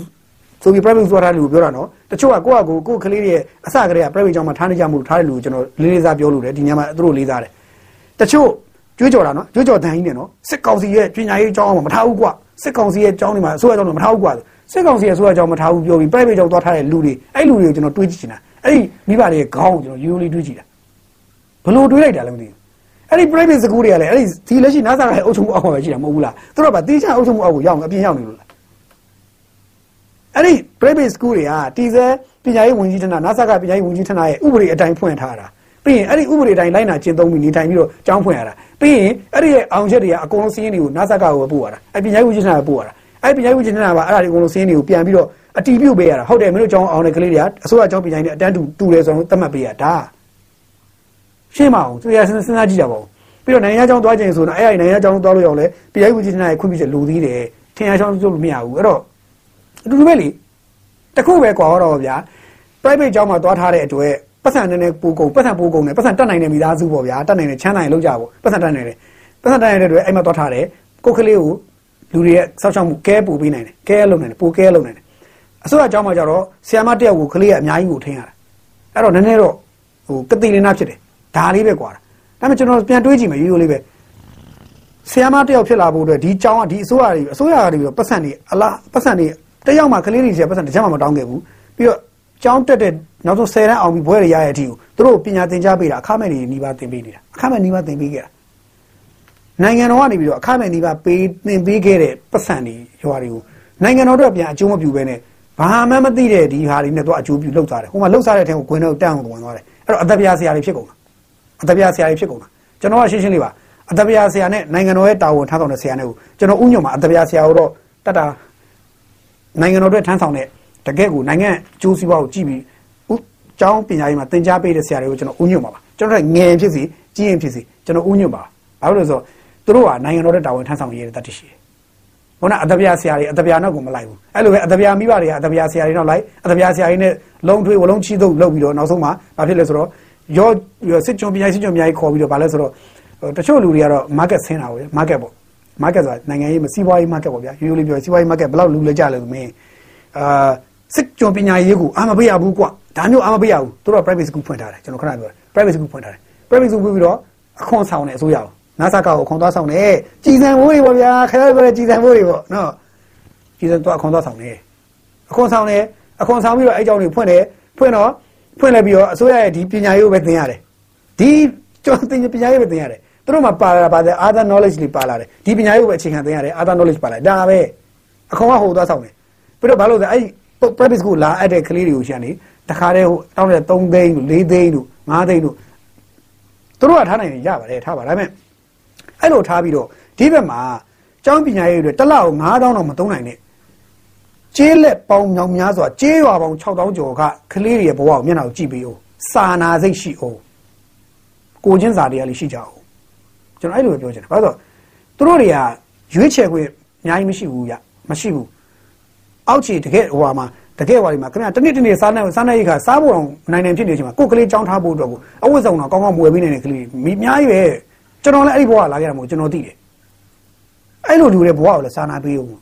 ဆိုပြီး private သွားထားတယ်လို့ပြောတာနော်တချို့ကကိုယ့်အကိုကိုယ့်ကလေးရဲ့အစကတည်းက private ကျောင်းမှာထားနေကြမှုထားတယ်လို့ကျွန်တော်လေးလေးစားပြောလို့တယ်ဒီညမှာသူတို့လေးစားတယ်တချို့ကြွေးကြော်တာနော်ကြွေးကြော်တန်ကြီးနဲ့နော်စစ်ကောင်စီရဲ့ပညာရေးကျောင်းမှာမထားဘူးကွာစစ်ကောင်စီရဲ့ကျောင်းတွေမှာအစိုးရကျောင်းတွေမထားဘူးကွာစစ်ကောင်စီရဲ့အစိုးရကျောင်းမထားဘူးပြောပြီး private ကျောင်းသွားထားတဲ့လူတွေအဲ့လူတွေကိုကျွန်တော်တွေးကြည့်နေတာအဲ့ဒီမိဘတွေရဲ့ခေါင်းကိုကျွန်တော်ရိုးရိုးလေးတွေးကြည့်တာဘလို့တွေးလိုက်တာလဲမသိဘူးအဲ့ဒီ private school တွေကလည်းအဲ့ဒီဒီလက်ရှိ NASA ရဲ့အုပ်ချုပ်မှုအောက်မှာပဲရှိတာမဟုတ်ဘူးလားသူတို့ကတေးချအုပ်ချုပ်မှုအောက်ကိုရောက်အပြင်ရောက်နေလို့လား အဲ့ဒီ private school တွေကတီဇဲပညာရေးဝန်ကြီးဌာန NASA ကပညာရေးဝန်ကြီးဌာနရဲ့ဥပဒေအတိုင်းဖွင့်ထားတာပြီးရင်အဲ့ဒီဥပဒေတိုင်းလိုက်နာကျင့်သုံးပြီးနေထိုင်ပြီးတော့ကျောင်းဖွင့်ရတာပြီးရင်အဲ့ဒီရဲ့အောင်ချက်တွေကအကုန်လုံးစီးရင်တွေကို NASA ကကိုပို့ရတာအဲ့ပညာရေးဝန်ကြီးဌာနကပို့ရတာအဲ့ပညာရေးဝန်ကြီးဌာနကအဲ့ဒါတွေအကုန်လုံးစီးရင်တွေကိုပြန်ပြီးတော့အတီးပြုတ်ပေးရတာဟုတ်တယ်မင်းတို့ကျောင်းအောင်တဲ့ကလေးတွေကအစိုးရကျောင်းပညာရေးနဲ့အတန်းတူတူတယ်ဆိုတော့သတ်မှတ်ပေးရတာရှင်းမအောင်သူရစဉ်းစားကြည့်ကြပါဦးပြီးတော့နိုင်ငံကျောင်းသွားခြင်းဆိုတော့အဲ့ဒီနိုင်ငံကျောင်းသွားလို့ရောက်လဲပညာရေးဝန်ကြီးဌာနရဲ့ခွင့်ပြုချက်လိုသေးတယ်ထင်ရချောင်းလုပ်လို့မရဘူးအဲ့တော့ အတူတူပဲလေတခုပဲကွာတော့ဗျာ private ကျောင်းမှာသွားထားတဲ့အတွက်ပတ်စံနဲ့ပိုကုန်ပတ်စံပိုကုန်နဲ့ပတ်စံတက်နိုင်တဲ့မိသားစုပေါ့ဗျာတက်နိုင်တဲ့ချမ်းနိုင်လောက်ကြပေါ့ပတ်စံတက်နိုင်တယ်ပတ်စံတက်နိုင်တဲ့အတွက်အဲ့မှာသွားထားတယ်ကိုကလေးကိုလူတွေရဲ့စောက်ချောက်မှုကဲပို့ပေးနိုင်တယ်ကဲလုပ်နိုင်တယ်ပိုကဲလုပ်နိုင်တယ်အစိုးရကျောင်းမှာကျတော့ဆီယာမတယောက်ကိုကလေးကအများကြီးကိုထင်ရတာအဲ့တော့နည်းနည်းတော့ဟိုကတိလင်းနာဖြစ်တယ်ဒါလေးပဲကွာဒါပေမဲ့ကျွန်တော်ပြန်တွေးကြည့်မယ်ရိုးရိုးလေးပဲဆီယာမတယောက်ဖြစ်လာဖို့အတွက်ဒီကျောင်းကဒီအစိုးရတွေအစိုးရတွေပြီးတော့ပတ်စံတွေအလားပတ်စံတွေ တယောက်မှကလေးတွေဆီပတ်စံတစ်ချက်မှမတောင်းခဲ့ဘူးပြီးတော့ကျောင်းတက်တဲ့နောက်ဆုံး10တန်းအောင်ပြီးဘွဲရရတဲ့အထိကိုသူတို့ပညာသင်ကြားပေးတာအခမဲ့နေနီးပါးသင်ပေးနေတာအခမဲ့နီးပါးသင်ပေးခဲ့တာနိုင်ငံတော်ကနေပြီးတော့အခမဲ့နီးပါးပေးသင်ပေးခဲ့တဲ့ပတ်စံတွေရွာတွေကိုနိုင်ငံတော်တို့ပြန်အကျိုးမပြုဘဲနဲ့ဘာမှမသိတဲ့ဒီဟာတွေနဲ့တော့အကျိုးပြုလောက်သွားတယ်ဟိုမှာလောက်စားတဲ့အထက်ကိုဂွင်းတော့တန်းအောင်ဝင်သွားတယ်အဲ့တော့အသက်ပြားဆရာတွေဖြစ်ကုန်တာအသက်ပြားဆရာတွေဖြစ်ကုန်တာကျွန်တော်ကရှင်းရှင်းလေးပါအသက်ပြားဆရာနဲ့နိုင်ငံတော်ရဲ့တာဝန်ထမ်းဆောင်တဲ့ဆရာနဲ့ကိုကျွန်တော်ဥညွန့်မှာအသက်ပြားဆရာကိုတော့တတ်တာ နိုင်ငံတော်အတွက်ထမ်းဆောင်တဲ့တကယ့်ကိုနိုင်ငံကျိုးစီးပွားကိုကြည့်ပြီးကျောင်းပညာရေးမှာသင်ကြားပေးတဲ့ဆရာတွေကိုကျွန်တော်ဥညွတ်ပါပါကျွန်တော်တို့ငယ်ဖြစ်စီကြီးရင်ဖြစ်စီကျွန်တော်ဥညွတ်ပါဘာလို့လဲဆိုတော့သူတို့ကနိုင်ငံတော်ရဲ့တာဝန်ထမ်းဆောင်ရတဲ့တတ်ရှိတယ်ခုနအတပြားဆရာတွေအတပြားနောက်ကိုမလိုက်ဘူးအဲ့လိုပဲအတပြားမိဘတွေကအတပြားဆရာတွေနောက်လိုက်အတပြားဆရာတွေနဲ့လုံးထွေးဝလုံးချီထုတ်လုပ်ပြီးတော့နောက်ဆုံးမှာဘာဖြစ်လဲဆိုတော့ရောစစ်ကြုံပညာစစ်ကြုံပညာကြီးခေါ်ပြီးတော့ဘာလဲဆိုတော့တချို့လူတွေကတော့ market ဆင်းတာပေါ့ market ပေါ့ market ဆိုတာနိုင်ငံရေးမစီးပွားရေး market ပေါ့ဗျာရိုးရိုးလေးပြောစီးပွားရေး market ဘယ်လောက်လူလဲကြလဲဆိုမင်းအာစစ်ကြုံပညာရေးကိုအာမပေးရဘူးကွာဒါမျိုးအာမပေးရဘူးသူတို့ private school ဖွင့်ထားတယ်ကျွန်တော်ခဏပြောတယ် private school ဖွင့်ထားတယ် private school ပြီးတော့အခွန်ဆောင်တယ်အစိုးရအောင်နာဆာကောက်ကိုခွန်သွားဆောင်တယ်ကြည်စံမိုးတွေပေါ့ဗျာခရပြောတဲ့ကြည်စံမိုးတွေပေါ့နော်ကြည်စံသွားအခွန်သွားဆောင်တယ်အခွန်ဆောင်တယ်အခွန်ဆောင်ပြီးတော့အဲ့ကြောင့်တွေဖွင့်တယ်ဖွင့်တော့ဖွင့်လိုက်ပြီးတော့အစိုးရရဲ့ဒီပညာရေးကိုပဲသင်ရတယ်ဒီကျောင်းသင်ပညာရေးပဲသင်ရတယ် သူတို့မှာပါလာပါတယ် other knowledge တွေပါလာတယ်ဒီပညာရေးကိုပဲအခြေခံသင်ရတယ် other knowledge ပါလာဒါပဲအခွန်ကဟိုသွားဆောင်တယ်ပြီးတော့ဘာလို့လဲအဲ့ private school လာအပ်တဲ့ကလေးတွေကိုရှာနေတခါတည်းဟိုတောင်းတဲ့3သိန်းလို့4သိန်းလို့5သိန်းလို့သူတို့ကထားနိုင်ရင်ရပါတယ်ထားပါဒါပေမဲ့အဲ့လိုထားပြီးတော့ဒီဘက်မှာကျောင်းပညာရေးတွေတစ်လောက်9000တော့မသုံးနိုင်နဲ့ကျေးလက်ပေါင်းမြောင်များစွာကျေးရွာပေါင်း6000ကျော်ကကလေးတွေရဲ့ဘဝကိုမျက်နှာကိုကြည့်ပြီးအောင်စာနာစိတ်ရှိအောင်ကိုချင်းစာတရားလေးရှိကြအောင် ကျွန်တော်အဲ့လိုပဲပြောချင်တယ်ဘာလို့ဆိုသူတို့တွေကရွေးချယ်ခွင့်အများကြီးမရှိဘူးဗျမရှိဘူးအောက်ခြေတကယ်ဟိုဟာမှာတကယ်ဟိုဒီမှာခင်ဗျာတနေ့တနေ့စားနေစားနေရိခါစားဖို့အောင်နိုင်နိုင်ဖြစ်နေချိန်မှာကိုယ်ကလေးကြောင်းထားဖို့အတွက်ကိုအဝတ်ဆောင်တော့ကောင်းကောင်းမွေပေးနိုင်တဲ့ကလေးမိအများကြီးပဲကျွန်တော်လည်းအဲ့ဒီဘဝလာခဲ့တာမို့ကျွန်တော်သိတယ်အဲ့လိုလူတွေဘဝကိုလည်းစာနာပေးအောင်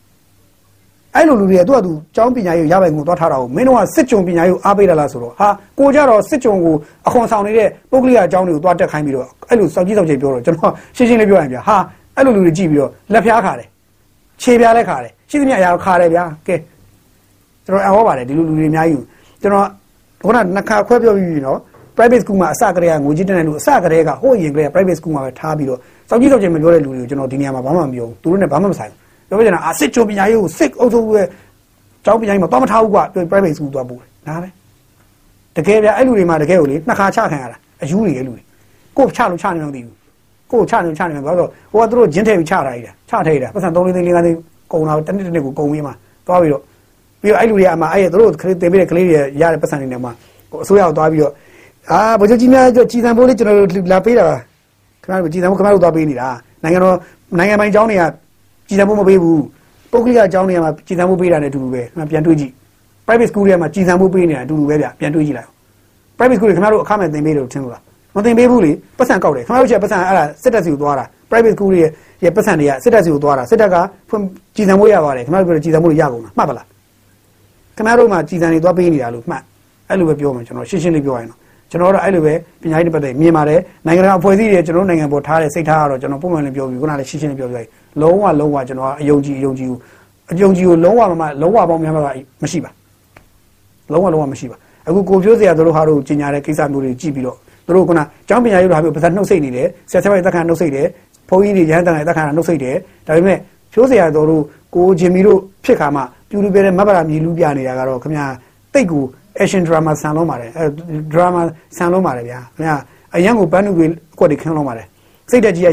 အဲ့လိုလူတွေကသူ့အတူကျောင်းပညာရေးရပိုင်ကိုသွားထားတာကိုမင်းတို့ကစစ်ကြုံပညာရေးကိုအားပေးတာလားဆိုတော့ဟာကိုကြတော့စစ်ကြုံကိုအခွန်ဆောင်နေတဲ့ပုဂ္ဂလိကအကြောင်းတွေကိုသွားတက်ခိုင်းပြီးတော့အဲ့လိုစောက်ကြီးစောက်ကြီးပြောတော့ကျွန်တော်ရှင်းရှင်းလေးပြောရင်ဗျာဟာအဲ့လိုလူတွေကြည့်ပြီးတော့လက်ဖျားခါတယ်ခြေပြားလည်းခါတယ်ရှိသမျှအရာခါတယ်ဗျာကဲကျွန်တော်အဟောပါတယ်ဒီလိုလူတွေအများကြီးကျွန်တော်ခုနနှစ်ခါခွဲပြောပြီးပြီနော် private school မှာအစကတည်းကငွေကြေးတက်တဲ့လူအစကတည်းကဟိုရင်ကလေးက private school မှာပဲထားပြီးတော့စောက်ကြီးစောက်ကြီးမပြောတဲ့လူတွေကိုကျွန်တော်ဒီနေရာမှာဘာမှမပြောဘူးသူတို့နဲ့ဘာမှမဆိုင်ဘူး ပြောပြချင်တာအစစ်ချိုပညာရေးကိုစစ်အုပ်စုရဲ့ကျောင်းပညာရေးမှာတော့မထားဘူးကွာပြော private school သွားပို့တယ်ဒါပဲတကယ်ဗျအဲ့လူတွေမှာတကယ်ကိုလေနှစ်ခါချခံရတာအယူတွေရဲ့လူတွေကိုချလို့ချနေမှမသိဘူးကိုချနေချနေမှဘာလို့ဟိုကသူတို့ဂျင်းထဲပြီးချထားရတာချထားရတာပတ်စံ3သိန်း4သိန်းကုန်တာတနစ်တနစ်ကိုကုန်ပြီးမှသွားပြီးတော့ပြီးတော့အဲ့လူတွေကအမှအဲ့သူတို့ခလေးတင်ပေးတဲ့ကလေးတွေရတဲ့ပတ်စံတွေနဲ့မှအစိုးရကိုသွားပြီးတော့အာဗိုလ်ချုပ်ကြီးများကြည်စံဖို့လေးကျွန်တော်တို့လာပေးတာခင်ဗျားတို့ကြည်စံဖို့ခင်ဗျားတို့သွားပေးနေတာနိုင်ငံတော်နိုင်ငံပိုင်ကျောင်းတွေက ကြည်စံဖို့မပေးဘူးပုဂ္ဂလိကအကျောင်းတွေကမှကြည်စံဖို့ပေးတာနဲ့အတူတူပဲပြန်တွေးကြည့် private school တွေကမှကြည်စံဖို့ပေးနေတာအတူတူပဲဗျပြန်တွေးကြည့်လိုက် private school တွေခင်ဗျားတို့အခမဲ့သင်ပေးတယ်လို့ထင်လို့လားမသင်ပေးဘူးလေပတ်စံကောက်တယ်ခင်ဗျားတို့ချက်ပတ်စံအဲ့ဒါစစ်တပ်စီကိုသွားတာ private school တွေရဲ့ပတ်စံတွေကစစ်တပ်စီကိုသွားတာစစ်တပ်ကဖွင့်ကြည်စံဖို့ရပါတယ်ခင်ဗျားတို့ပြောကြည်စံဖို့ရကုန်တာမှတ်ပါလားခင်ဗျားတို့မှကြည်စံတွေသွားပေးနေတာလို့မှတ်အဲ့လိုပဲပြောမှကျွန်တော်ရှင်းရှင်းလေးပြောရရင်တော့ကျွန်တော်တို့အဲ့လိုပဲပညာရေးနဲ့ပတ်သက်မြင်ပါတယ်နိုင်ငံတကာအဖွဲ့အစည်းတွေကျွန်တော်နိုင်ငံပေါ်ထားတဲ့စိတ်ထားကတော့ကျွန်တော်ပုံမှန်လေးပြောပြီးခုနကလည်းရှင်းရှင်းလေးပြောပြလိုက် လုံးဝလုံးဝကျွန်တော်အယုံကြည်အယုံကြည်ကိုအယုံကြည်ကိုလုံးဝမမလုံးဝပေါင်းများမှာမရှိပါလုံးဝလုံးဝမရှိပါအခုကိုပြိုးစရာတို့ဟာတို့ကြီးညာတဲ့ကိစ္စမျိုးတွေကြည့်ပြီးတော့တို့ခုနကျောင်းပညာရေးတို့ဟာပြီးပါဇက်နှုတ်ဆက်နေတယ်ဆရာဆရာရဲ့တက်ခံနှုတ်ဆက်တယ်ဘုန်းကြီးတွေရဟန်းတန်ရဲ့တက်ခံနှုတ်ဆက်တယ်ဒါပေမဲ့ဖြိုးစရာတို့ကိုဂျင်မီတို့ဖြစ်ခါမှပြူလူပြတဲ့မဘရာမြည်လူပြနေတာကတော့ခင်ဗျာတိတ်ကို action drama ဆန်လုံးပါတယ်အဲ drama ဆန်လုံးပါတယ်ဗျာခင်ဗျာအရန်ကိုပန်းနုတွေအကွက်တွေခင်းလုံးပါတယ်စိတ်တက်ကြီးက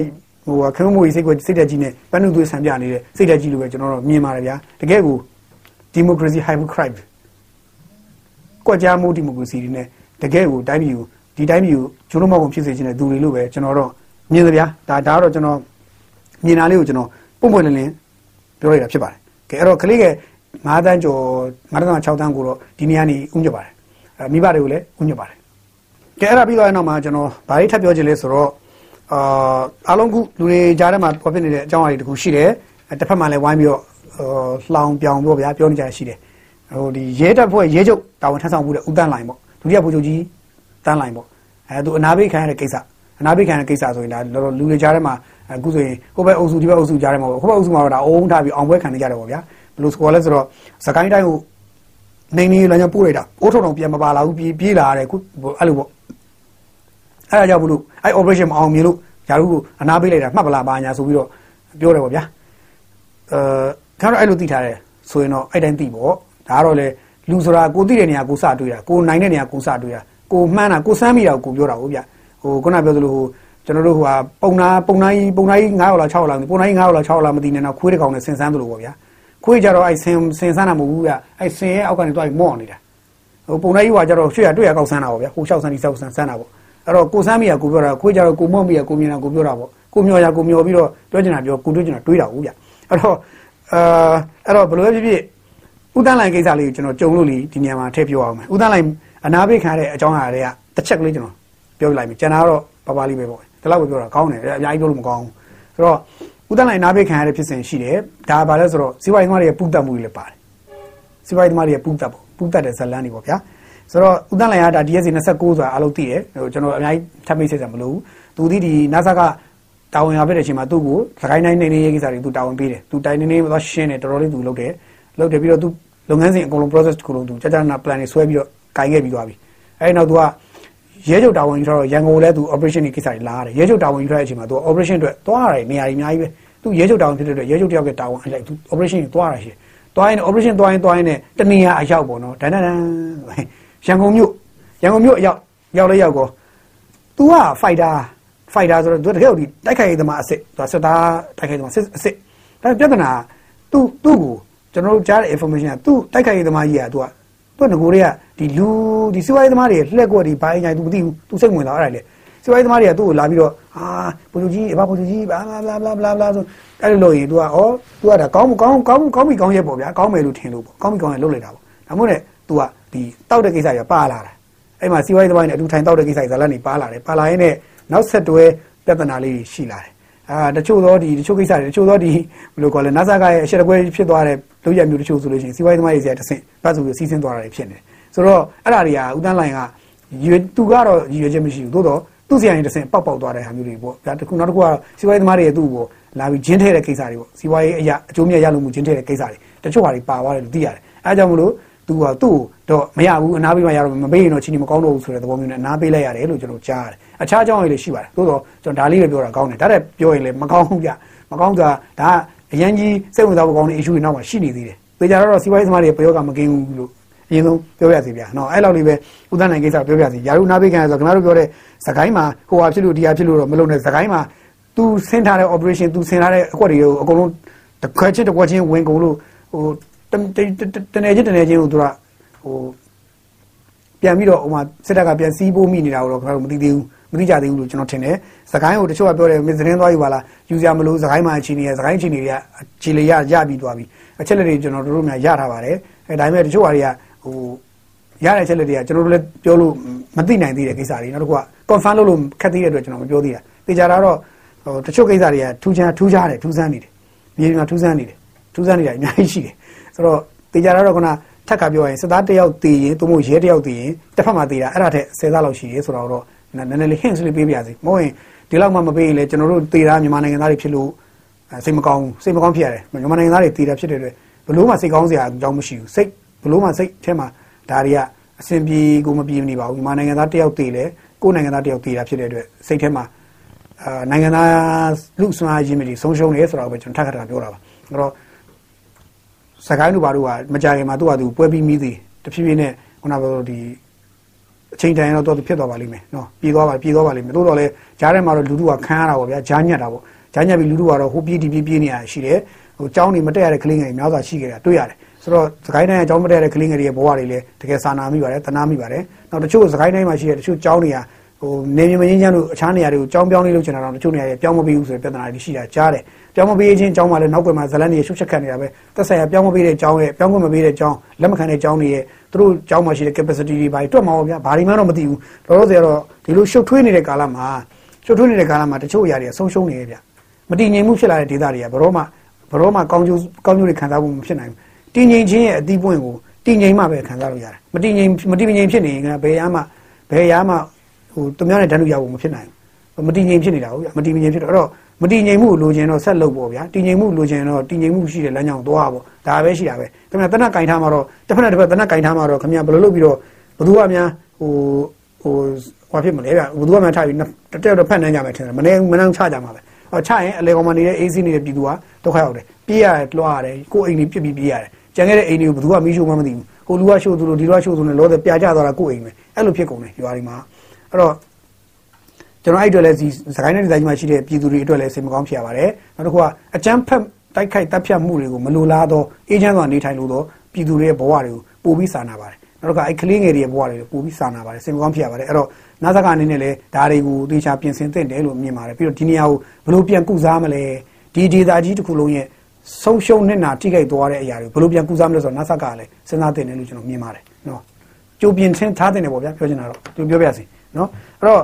ဟိုခင်းမိုးကြီးစိတ်ကွက်စိတ်တက်ကြီးနဲ့ပန်းနုတွေဆန်ပြနေတဲ့စိတ်တက်ကြီးလိုပဲကျွန်တော်တို့မြင်ပါတယ်ဗျာတကယ်ကို democracy hypocrite ကွက်ကြားမှု democracy တွေနဲ့တကယ်ကိုတိုင်းပြည်ကိုဒီတိုင်းပြည်ကိုဂျိုးလုံးမောက်ကုန်ဖြစ်စေခြင်းတဲ့သူတွေလို့ပဲကျွန်တော်တို့မြင်သဗျာဒါဒါတော့ကျွန်တော်မြင်တာလေးကိုကျွန်တော်ပုံပွင့်လင်းလင်းပြောရတာဖြစ်ပါတယ်ကဲအဲ့တော့ကလေးက9တန်းကျော်9တန်း6တန်းကိုတော့ဒီနေရာနေဥညွတ်ပါတယ်အဲမိဘတွေကိုလည်းဥညွတ်ပါတယ်ကဲအဲ့ဒါပြီးတော့နောက်မှာကျွန်တော်ဗားလေးထပ်ပြောချင်လဲဆိုတော့ အာအားလုံးကလူတွေကြားထဲမှာပေါ်ပြနေတဲ့အကြောင်းအရာတွေတခုရှိတယ်တစ်ဖက်မှာလည်းဝိုင်းပြီးတော့လှောင်ပြောင်ပြောဗျာပြောနေကြရရှိတယ်ဟိုဒီရဲတပ်ဖွဲ့ရဲချုပ်တာဝန်ထမ်းဆောင်မှုတဲ့ဦးတန်းလိုင်ပေါ့ဒုတိယဗိုလ်ချုပ်ကြီးတန်းလိုင်ပေါ့အဲသူအနာပိတ်ခံရတဲ့ကိစ္စအနာပိတ်ခံရတဲ့ကိစ္စဆိုရင်ဒါလောလောလူတွေကြားထဲမှာအခုဆိုရင်ဟိုဘက်အုပ်စုဒီဘက်အုပ်စုကြားထဲမှာပေါ့ဟိုဘက်အုပ်စုမှာတော့ဒါအုံးထားပြီးအောင်ပွဲခံနေကြတယ်ပေါ့ဗျာဘယ်လိုစကောလဲဆိုတော့စကိုင်းတိုင်းကိုနေနေလမ်းကြောင်းပို့လိုက်တာအိုးထုံထုံပြန်မပါလာဘူးပြေးပြေးလာရတယ်ခုအဲ့လိုပေါ့ အဲ့ဒါကြောင့်ဘလို့အဲ့ operation မအောင်မြင်လို့ယာရုကိုအနာပေးလိုက်တာမှတ်ပလားပါညာဆိုပြီးတော့ပြောတယ်ပေါ့ဗျာအဲကျွန်တော်အဲ့လိုသိထားတယ်ဆိုရင်တော့အဲ့တိုင်းသိပေါ့ဒါကတော့လေလူဆိုတာကိုသိတဲ့နေရာကိုစတွေးတာကိုနိုင်တဲ့နေရာကိုစတွေးတာကိုမှန်းတာကိုစမ်းမိတာကိုပြောတာဟုတ်ဗျဟိုခုနပြောသလိုဟိုကျွန်တော်တို့ဟိုဟာပုံနာပုံနာကြီးပုံနာကြီး9ရောက်လား6ရောက်လားပုံနာကြီး9ရောက်လား6ရောက်လားမသိနေတော့ခွေးတစ်ကောင်နဲ့ဆင်ဆန်းသလိုပေါ့ဗျာခွေးကြတော့အဲ့ဆင်ဆင်ဆန်းတာမဟုတ်ဘူးဗျအဲ့ဆင်ရဲ့အောက်ကနေတွားပြီးမော့နေတာဟိုပုံနာကြီးကကြတော့ရွှေရတွေ့ရကောက်ဆန်းတာပေါ့ဗျာဟိုလျှောက်ဆန်းဒီဆောက်ဆန်းဆန်းတာပေါ့ အဲ့တော့ကိုစမ်းမိရကိုပြောတာခွေးကြတော့ကိုမော့မိရကိုမြင်တာကိုပြောတာပေါ့ကိုမျောရကိုမျောပြီးတော့ပြောချင်တာပြောကိုတွေးချင်တာတွေးတာဟုတ်ဗျအဲ့တော့အာအဲ့တော့ဘယ်လိုပဲဖြစ်ဖြစ်ဥဒန်းလိုင်ကိစ္စလေးကိုကျွန်တော်ကြုံလို့လीဒီနေရာမှာထည့်ပြောအောင်မယ်ဥဒန်းလိုင်အနာပိတ်ခံရတဲ့အကြောင်းအရာတွေကတစ်ချက်ကလေးကျွန်တော်ပြောပြလိုက်မယ်ကျန်တာကတော့ပပလေးပဲပေါ့ဒီလောက်ပဲပြောတာကောင်းတယ်အများကြီးပြောလို့မကောင်းဘူးဆိုတော့ဥဒန်းလိုင်နာပိတ်ခံရတဲ့ဖြစ်စဉ်ရှိတယ်ဒါပါလဲဆိုတော့စီးပွားရေးသမားတွေရဲ့ပူတက်မှုတွေလည်းပါတယ်စီးပွားရေးသမားတွေရဲ့ပူတက်ပေါ့ပူတက်တဲ့ဇလန်းတွေပေါ့ဗျာ ဆိုတော့ဥဒန်းလိုင်ကဒါ DSC 29ဆိုတာအားလုံးသိတယ်ဟိုကျွန်တော်အများကြီးထပ်မိတ်ဆက်စရာမလိုဘူးသူဒီဒီ NASA ကတာဝန်ရဖြစ်တဲ့အချိန်မှာသူ့ကိုစကိုင်းတိုင်းနေနေရေးကိစ္စတွေသူတာဝန်ပေးတယ်သူတိုင်းနေနေသွားရှင်းတယ်တော်တော်လေးသူလုပ်တယ်လုပ်တယ်ပြီးတော့သူလုပ်ငန်းစဉ်အကုန်လုံး process ကိုလုံးသူကြာကြာနာ plan တွေဆွဲပြီးတော့ကင်ခဲ့ပြီးသွားပြီအဲဒီနောက်သူကရဲချုပ်တာဝန်ယူထားတော့ရန်ကုန်လည်းသူ operation တွေကိစ္စတွေလာရတယ်ရဲချုပ်တာဝန်ယူထားတဲ့အချိန်မှာသူ operation အတွက်သွားရတယ်နေရာတွေအများကြီးပဲသူရဲချုပ်တာဝန်ဖြစ်တဲ့အတွက်ရဲချုပ်တယောက်ကတာဝန်အလိုက်သူ operation တွေသွားရရှိသွားရင် operation သွားရင်သွားရင်နဲ့တနေရာအရောက်ပေါ့နော်ဒန်ဒန် ရန်ကုန်မြို့ရန်ကုန်မြို့အရောက်ရောက်လဲရောက်ကော तू က fighter fighter ဆိုတော့ तू တကယ်ကိုတိုက်ခိုက်ရေးသမားအစ်စ် तू စစ်သားတိုက်ခိုက်ရေးသမားစစ်အစ်စ်ဒါပြဿနာ तू သူ့ကိုကျွန်တော်တို့ကြားတဲ့ information က तू တိုက်ခိုက်ရေးသမားကြီးက तू ကသူကငကိုတွေကဒီလူဒီစီဝိုင်းသမားတွေလှက်ကွက်ဒီဘိုင်းညာ तू မသိဘူး तू စိတ်ဝင်လာအဲ့ဒါလေစီဝိုင်းသမားတွေကသူ့ကိုလာပြီးတော့အာပုံလူကြီးအဘပုံလူကြီးဘာဘလာဘလာဘလာဘလာဆိုအဲ့လိုလို့ရင် तू ကဩ तू ကဒါကောင်းကောင်းကောင်းကောင်းပြီကောင်းရဲ့ပေါ့ဗျာကောင်းမယ်လို့ထင်လို့ပေါ့ကောင်းပြီကောင်းရဲ့လုပ်လိုက်တာပေါ့ဒါမှမဟုတ် လေ तू ကဒီတောက်တဲ့ကိစ္စကြီးပါလာတာအဲ့မှာစီဝိုင်းသမားတွေနဲ့အတူထိုင်တောက်တဲ့ကိစ္စကြီးဇာလန်နေပါလာတယ်ပါလာရင်လည်းနောက်ဆက်တွဲပြဿနာလေးရှိလာတယ်အာတချို့သောဒီတချို့ကိစ္စတွေတချို့သောဒီဘယ်လိုခေါ်လဲ NASA ကရဲ့အရှက်တကွဲဖြစ်သွားတဲ့လုပ်ရမျိုးတချို့ဆိုလို့ရှိရင်စီးပွားရေးသမားတွေစီကတဆင့်ပတ်စုပြီးစီးဆင်းသွားတာတွေဖြစ်နေတယ်ဆိုတော့အဲ့ဒါတွေကဦးတန်းလိုင်ကရွေသူကတော့ရွေချက်မရှိဘူးသို့တော့သူ့စီရင်တဆင့်ပောက်ပေါက်သွားတဲ့ဟာမျိုးတွေပေါ့ဒါတခုနောက်တစ်ခုကစီးပွားရေးသမားတွေရဲ့သူ့ကိုလာပြီးဂျင်းထဲတဲ့ကိစ္စတွေပေါ့စီးပွားရေးအရာအကျိုးမြတ်ရလို့မှုဂျင်းထဲတဲ့ကိစ္စတွေတချို့ဟာတွေပါသွားတယ်လို့သိရတယ်အဲဒါကြောင့်မလို့ သူကသူ့တော့မရဘူးအနာပေးမှရတော့မပေးရင်တော့ချင်းမကောင်းတော့ဘူးဆိုတဲ့သဘောမျိုးနဲ့အနာပေးလိုက်ရတယ်လို့ကျွန်တော်ကြားရတယ်အခြားအကြောင်းတွေလည်းရှိပါတယ်သို့တော့ကျွန်တော်ဒါလေးပဲပြောတာကောင်းတယ်ဒါတဲ့ပြောရင်လည်းမကောင်းဘူးကြမကောင်းတာဒါအရင်ကြီးစိတ်ဝင်စားဖို့ကောင်းတဲ့ issue တွေနောက်မှာရှိနေသေးတယ်သေချာတော့စီးပွားရေးသမားတွေပြောကမကင်းဘူးလို့အရင်ဆုံးပြောပြစီဗျာနော်အဲ့လောက်လေးပဲဥဒန်းနိုင်ကိစ္စပြောပြစီယာရုနာပေးခံရဆိုခင်ဗျားတို့ပြောတဲ့စကိုင်းမှာဟိုဟာဖြစ်လို့ဒီဟာဖြစ်လို့တော့မလုပ်နဲ့စကိုင်းမှာ तू ဆင်းထားတဲ့ operation तू ဆင်းထားတဲ့အကွက်တွေကိုအကုန်လုံးတစ်ခွက်ချင်းတစ်ခွက်ချင်းဝင်ကုန်လို့ဟို တနေချင်းတနေချင်းကိုသူကဟိုပြန်ပြီးတော့ဟိုမှာစစ်တပ်ကပြန်စီးဖို့မိနေတာတော့ခင်ဗျားတို့မသိသေးဘူးမသိကြသေးဘူးလို့ကျွန်တော်ထင်တယ်။စကိုင်းကိုတချို့ကပြောတယ်မင်းသတင်းသွားယူပါလားယူစရာမလိုစကိုင်းမှာအခြေအနေရစကိုင်းအခြေအနေတွေကခြေလေရရပြီးသွားပြီ။အချက်လက်တွေကျွန်တော်တို့တို့များရထားပါတယ်။အဲဒါပေမဲ့တချို့ဟာတွေကဟိုရတဲ့အချက်လက်တွေကကျွန်တော်တို့လည်းပြောလို့မသိနိုင်သေးတဲ့ကိစ္စတွေနောက်တစ်ခုက confirm လုပ်လို့ခက်သေးတဲ့အတွက်ကျွန်တော်မပြောသေးတာ။သိကြတာတော့ဟိုတချို့ကိစ္စတွေကထူးခြားထူးခြားတယ်ထူးဆန်းနေတယ်။မြေပြင်မှာထူးဆန်းနေတယ်။ ထူးဆန်းနေတာအများကြီးရှိတယ်။ဆိုတော့သိကြတာတော့ခုနထက်ကပြောရင်စစ်သားတယောက်တည်ရင်သို့မဟုတ်ရဲတယောက်တည်ရင်တစ်ဖက်မှာတည်တာအဲ့ဒါထက်ဆယ်ဆလောက်ရှိတယ်ဆိုတော့နည်းနည်းလေး hints လေးပေးပြစီမဟုတ်ရင်ဒီလောက်မှမပေးရင်လေကျွန်တော်တို့တည်တာမြန်မာနိုင်ငံသားတွေဖြစ်လို့စိတ်မကောင်းစိတ်မကောင်းဖြစ်ရတယ်မြန်မာနိုင်ငံသားတွေတည်တာဖြစ်တဲ့အတွက်ဘလို့မှစိတ်ကောင်းစရာအကြောင်းမရှိဘူးစိတ်ဘလို့မှစိတ်ထဲမှာဒါတွေကအစဉ်ပြေကိုမပြေနေပါဘူးမြန်မာနိုင်ငံသားတယောက်တည်လေကိုယ်နိုင်ငံသားတယောက်တည်တာဖြစ်တဲ့အတွက်စိတ်ထဲမှာအာနိုင်ငံသားလူစွမ်းရည်မတွေဆုံးရှုံးနေဆိုတော့ပဲကျွန်တော်ထပ်ခါတခါပြောတာပါအဲ့တော့ စကိုင်းလူပါတို့ကမကြခင်မှာသူ့ဟာသူပွဲပြီးမိသေးတဖြည်းဖြည်းနဲ့ခုနကပြောဒီအချိန်တန်တော့တော့ဖြစ်သွားပါလိမ့်မယ်နော်ပြေးသွားပါပြေးသွားပါလိမ့်မယ်တိုးတော့လဲကြားထဲမှာတော့လူလူကခန်းရတာပေါ့ဗျာဂျားညက်တာပေါ့ဂျားညက်ပြီးလူလူကတော့ဟိုပြေးဒီပြေးပြေးနေရရှိတယ်ဟိုကျောင်းနေမတက်ရတဲ့ကလေးငယ်တွေများစွာရှိခဲ့တာတွေ့ရတယ်ဆိုတော့စကိုင်းတိုင်းအကြောင်းမတက်ရတဲ့ကလေးငယ်တွေရဲ့ဘဝတွေလည်းတကယ်စာနာမိပါတယ်တနာမိပါတယ်နောက်တချို့စကိုင်းတိုင်းမှာရှိတဲ့တချို့ကျောင်းတွေက ဟိုနေမြမရင်းချမ်းလို့အခြားနေရာတွေကိုကြောင်းပြောင်းလေးလုပ်ချင်တာတော့တချို့နေရာတွေပြောင်းမပေးဘူးဆိုတဲ့ပြဿနာတွေရှိတာကြားတယ်ပြောင်းမပေးခြင်းအကြောင်းမှလည်းနောက်ွယ်မှာဇလန်တွေရှုပ်ချက်ခံနေတာပဲသက်ဆိုင်ရာပြောင်းမပေးတဲ့အကြောင်းရဲ့ပြောင်းခွင့်မပေးတဲ့အကြောင်းလက်မခံတဲ့အကြောင်းတွေရဲ့သူတို့အကြောင်းမှာရှိတဲ့ capacity တွေဘာတွေတွက်မှာပေါ့ဗျာဘာတွေမှတော့မသိဘူးလောလောဆယ်တော့ဒီလိုရှုပ်ထွေးနေတဲ့ကာလမှာရှုပ်ထွေးနေတဲ့ကာလမှာတချို့အရာတွေဆုံးရှုံးနေရဲ့ဗျမတည်ငြိမ်မှုဖြစ်လာတဲ့ဒေသတွေကဘရောမှဘရောမှကောင်းကျိုးကောင်းကျိုးတွေခံစားဖို့မဖြစ်နိုင်ဘူးတည်ငြိမ်ခြင်းရဲ့အသီးပွင့်ကိုတည်ငြိမ်မှပဲခံစားလို့ရတယ်မတည်ငြိမ်မတည်ငြိမ်ဖြစ်နေရင်ဘယ်ရမှဘယ်ရမှ ဟိုသူများနဲ့တန်းတူရဖို့မဖြစ်နိုင်ဘူးမတည်ငြိမ်ဖြစ်နေတာဟုတ်ဗျမတည်ငြိမ်ဖြစ်တော့အဲ့တော့မတည်ငြိမ်မှုလိုချင်တော့ဆက်လုပ်ပေါ့ဗျာတည်ငြိမ်မှုလိုချင်တော့တည်ငြိမ်မှုရှိတဲ့လမ်းကြောင်းသွားပေါ့ဒါပဲရှိတာပဲခင်ဗျာတနက်ကင်ထားမှာတော့တစ်ဖက်နဲ့တစ်ဖက်တနက်ကင်ထားမှာတော့ခင်ဗျာဘယ်လိုလုပ်ပြီးတော့ဘသူကများဟိုဟိုဟောဖြစ်မလဲဗျဘသူကများထားပြီးတက်တော့ဖက်နှမ်းကြမယ်ထင်တယ်မနေမနှောင်းချကြမှာပဲဟောချရင်အလေကောင်မနေတဲ့ AC နေတဲ့ပြည်သူကဒုက္ခရောက်တယ်ပြေးရတယ်လွှားရတယ်ကိုယ်အိမ်ကြီးပြစ်ပြီးပြေးရတယ်ကျန်ခဲ့တဲ့အိမ်တွေကိုဘသူကမီးရှို့မှမသိဘူးကိုလူကရှို့သူလို့ဒီလူကရှို့သူနဲ့လောတဲ့ပြာကျသွားတာကိုယ်အိမ်ပဲအဲ့လိုဖြစ်ကုန်တယ်ရွာတွေမှာ အဲ့တော့ကျွန်တော်အဲ့အတွက်လည်းဒီစကိုင်းနယ်ဒေသကြီးမှာရှိတဲ့ပြည်သူတွေအတွက်လည်းစိတ်မကောင်းဖြစ်ရပါတယ်နောက်တစ်ခုကအကြမ်းဖက်တိုက်ခိုက်တပ်ဖြတ်မှုတွေကိုမလိုလားသောအေဂျင့်စွာနေထိုင်လို့သောပြည်သူတွေရဲ့ဘဝတွေကိုပို့ပြီးစာနာပါတယ်နောက်တစ်ခါအဲ့ကလေးငယ်တွေရဲ့ဘဝတွေကိုပို့ပြီးစာနာပါတယ်စိတ်မကောင်းဖြစ်ရပါတယ်အဲ့တော့နာဇကအနေနဲ့လည်းဒါတွေကိုသေချာပြင်ဆင်သင့်တယ်လို့မြင်ပါတယ်ပြီးတော့ဒီနေရာကိုဘယ်လိုပြန်ကုစားမလဲဒီဒေသကြီးတစ်ခုလုံးရဲ့ဆုံးရှုံးနစ်နာထိခိုက်သွားတဲ့အရာတွေဘယ်လိုပြန်ကူစားမလဲဆိုတော့နတ်ဆက်ကလည်းစဉ်းစားတင်တယ်လို့ကျွန်တော်မြင်ပါတယ်နော်ကြိုပြင်ချင်းထားတင်တယ်ပေါ့ဗျာပြောချင်တာတော့သူပြောပြစီ နော်အဲ့တော့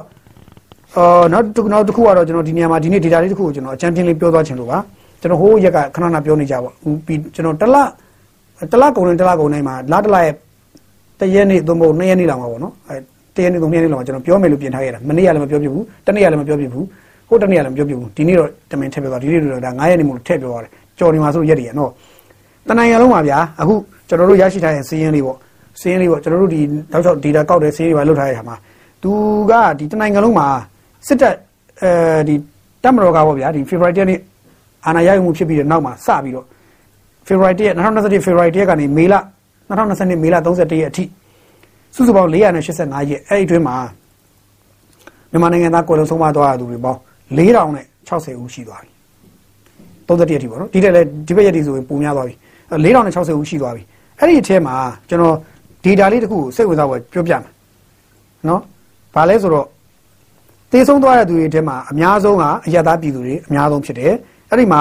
အော်နောက်တစ်နောက်တစ်ခုကတော့ကျွန်တော်ဒီနေရာမှာဒီနေ့ data လေးတစ်ခုကိုကျွန်တော်အချမ်းပြင်းလေးပြောသွားချင်လို့ပါကျွန်တော်ဟိုးရက်ကခဏခဏပြောနေကြပါပြီးကျွန်တော်တလတလကုန်နေတလကုန်နေမှာလတလရဲ့တရက်နေ့သို့မဟုတ်နှစ်ရက်နေ့လောက်မှာပေါ့နော်အဲတရက်နေ့သုံးရက်နေ့လောက်မှာကျွန်တော်ပြောမယ်လို့ပြင်ထားခဲ့တာမနေ့ကလည်းမပြောပြဘူးတနေ့ကလည်းမပြောပြဘူးဟိုတနေ့ကလည်းမပြောပြဘူးဒီနေ့တော့တမင်ထည့်ပြောသွားဒီနေ့တော့ဒါ9ရက်နေ့မို့ထည့်ပြောရတယ်ကြော်နေမှာဆိုရက်တွေရနော်တနိုင်ငံလုံးပါဗျာအခုကျွန်တော်တို့ရရှိထားတဲ့စီးရင်လေးပေါ့စီးရင်လေးပေါ့ကျွန်တော်တို့ဒီတောက်ချောက် data ကောက်တဲ့စီးရင်တွေပါလုတ်ထားတဲ့အခါမှာ သူကဒီတနိုင်ငံလုံးမှာစစ်တပ်အဲဒီတက်မတော်ကပေါ့ဗျာဒီ February နေ့အာဏာရယူမှုဖြစ်ပြီးတဲ့နောက်မှာစပြီးတော့ February 1ရက်2021 February 1ရက်ကနေမေလ2022မေလ31ရက်အထိစုစုပေါင်း485ရက်အဲ့ဒီအတွင်းမှာမြန်မာနိုင်ငံသားကိုယ်လုံးဆုံးမသွားရသူတွေပေါင်း4060ဦးရှိသွားပြီ31ရက်အထိပေါ့နော်ဒီတက်လည်းဒီဘက်ရက်ဒီဆိုရင်ပုံများသွားပြီ4060ဦးရှိသွားပြီအဲ့ဒီအထဲမှာကျွန်တော် data လေးတစ်ခုကိုစိတ်ဝင်စားဖို့ပြောပြမယ်နော် ဘာလဲဆိုတော့တေဆုံးသွားတဲ့သူတွေထဲမှာအများဆုံးကအယက်သားပြည်သူတွေအများဆုံးဖြစ်တယ်အဲ့ဒီမှာ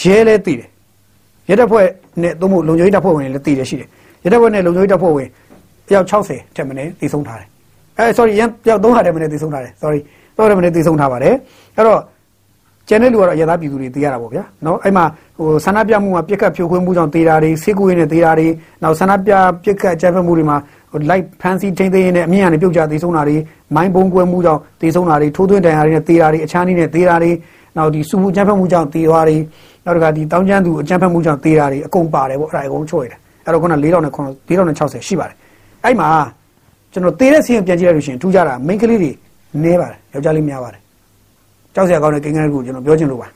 ရဲလဲတည်တယ်ရဲတပ်ဖွဲ့နဲ့သို့မဟုတ်လုံခြုံရေးတပ်ဖွဲ့ဝင်တွေလည်းတည်တယ်ရှိတယ်ရဲတပ်ဖွဲ့နဲ့လုံခြုံရေးတပ်ဖွဲ့ဝင်အယောက်60ထက်မနည်းတည်ဆုံးထားတယ်အဲ sorry ရန်ယောက်300ထက်မနည်းတည်ဆုံးထားတယ် sorry 300ထက်မနည်းတည်ဆုံးထားပါတယ်အဲ့တော့ကျန်တဲ့လူကတော့အရသာပြည်သူတွေသိရတာပေါ့ဗျာเนาะအဲ့မှာဟိုဆန္ဒပြမှုမှာပြက်ခတ်ဖြိုခွင်းမှုကြောင့်တေးတာတွေဆေးကူရင်းနဲ့တေးတာတွေနောက်ဆန္ဒပြပြက်ခတ်ကြမ်းဖက်မှုတွေမှာ လိုက်ဖန်စီထိန်းသိမ်းရင်းနဲ့အမြင့်ရနေပြုတ်ကျသေးဆုံးတာတွေမိုင်းဘုံကွဲမှုကြောင့်သေဆုံးတာတွေထိုးသွင်းတန်ရာတွေနဲ့တေးတာတွေအချမ်းနည်းနဲ့တေးတာတွေနောက်ဒီစူမှုကြမ်းဖက်မှုကြောင့်တေးသွားတွေနောက်တစ်ခါဒီတောင်းကျမ်းသူအကြမ်းဖက်မှုကြောင့်တေးတာတွေအကုန်ပါတယ်ပေါ့အဲ့ဒါအကုန်ချွတ်ရတယ်အဲ့တော့ခုန4000နဲ့4060ရှိပါတယ်အဲ့မှာကျွန်တော်တေးတဲ့စီးရင်ပြန်ကြည့်လိုက်လို့ရှိရင်ထူးကြတာမိန်းကလေးတွေနဲပါတယ်ယောက်ျားလေးများပါတယ်ကြောက်စရာကောင်းတဲ့ကိန်းကလေးကိုကျွန်တော်ပြောချင်လို့ပါ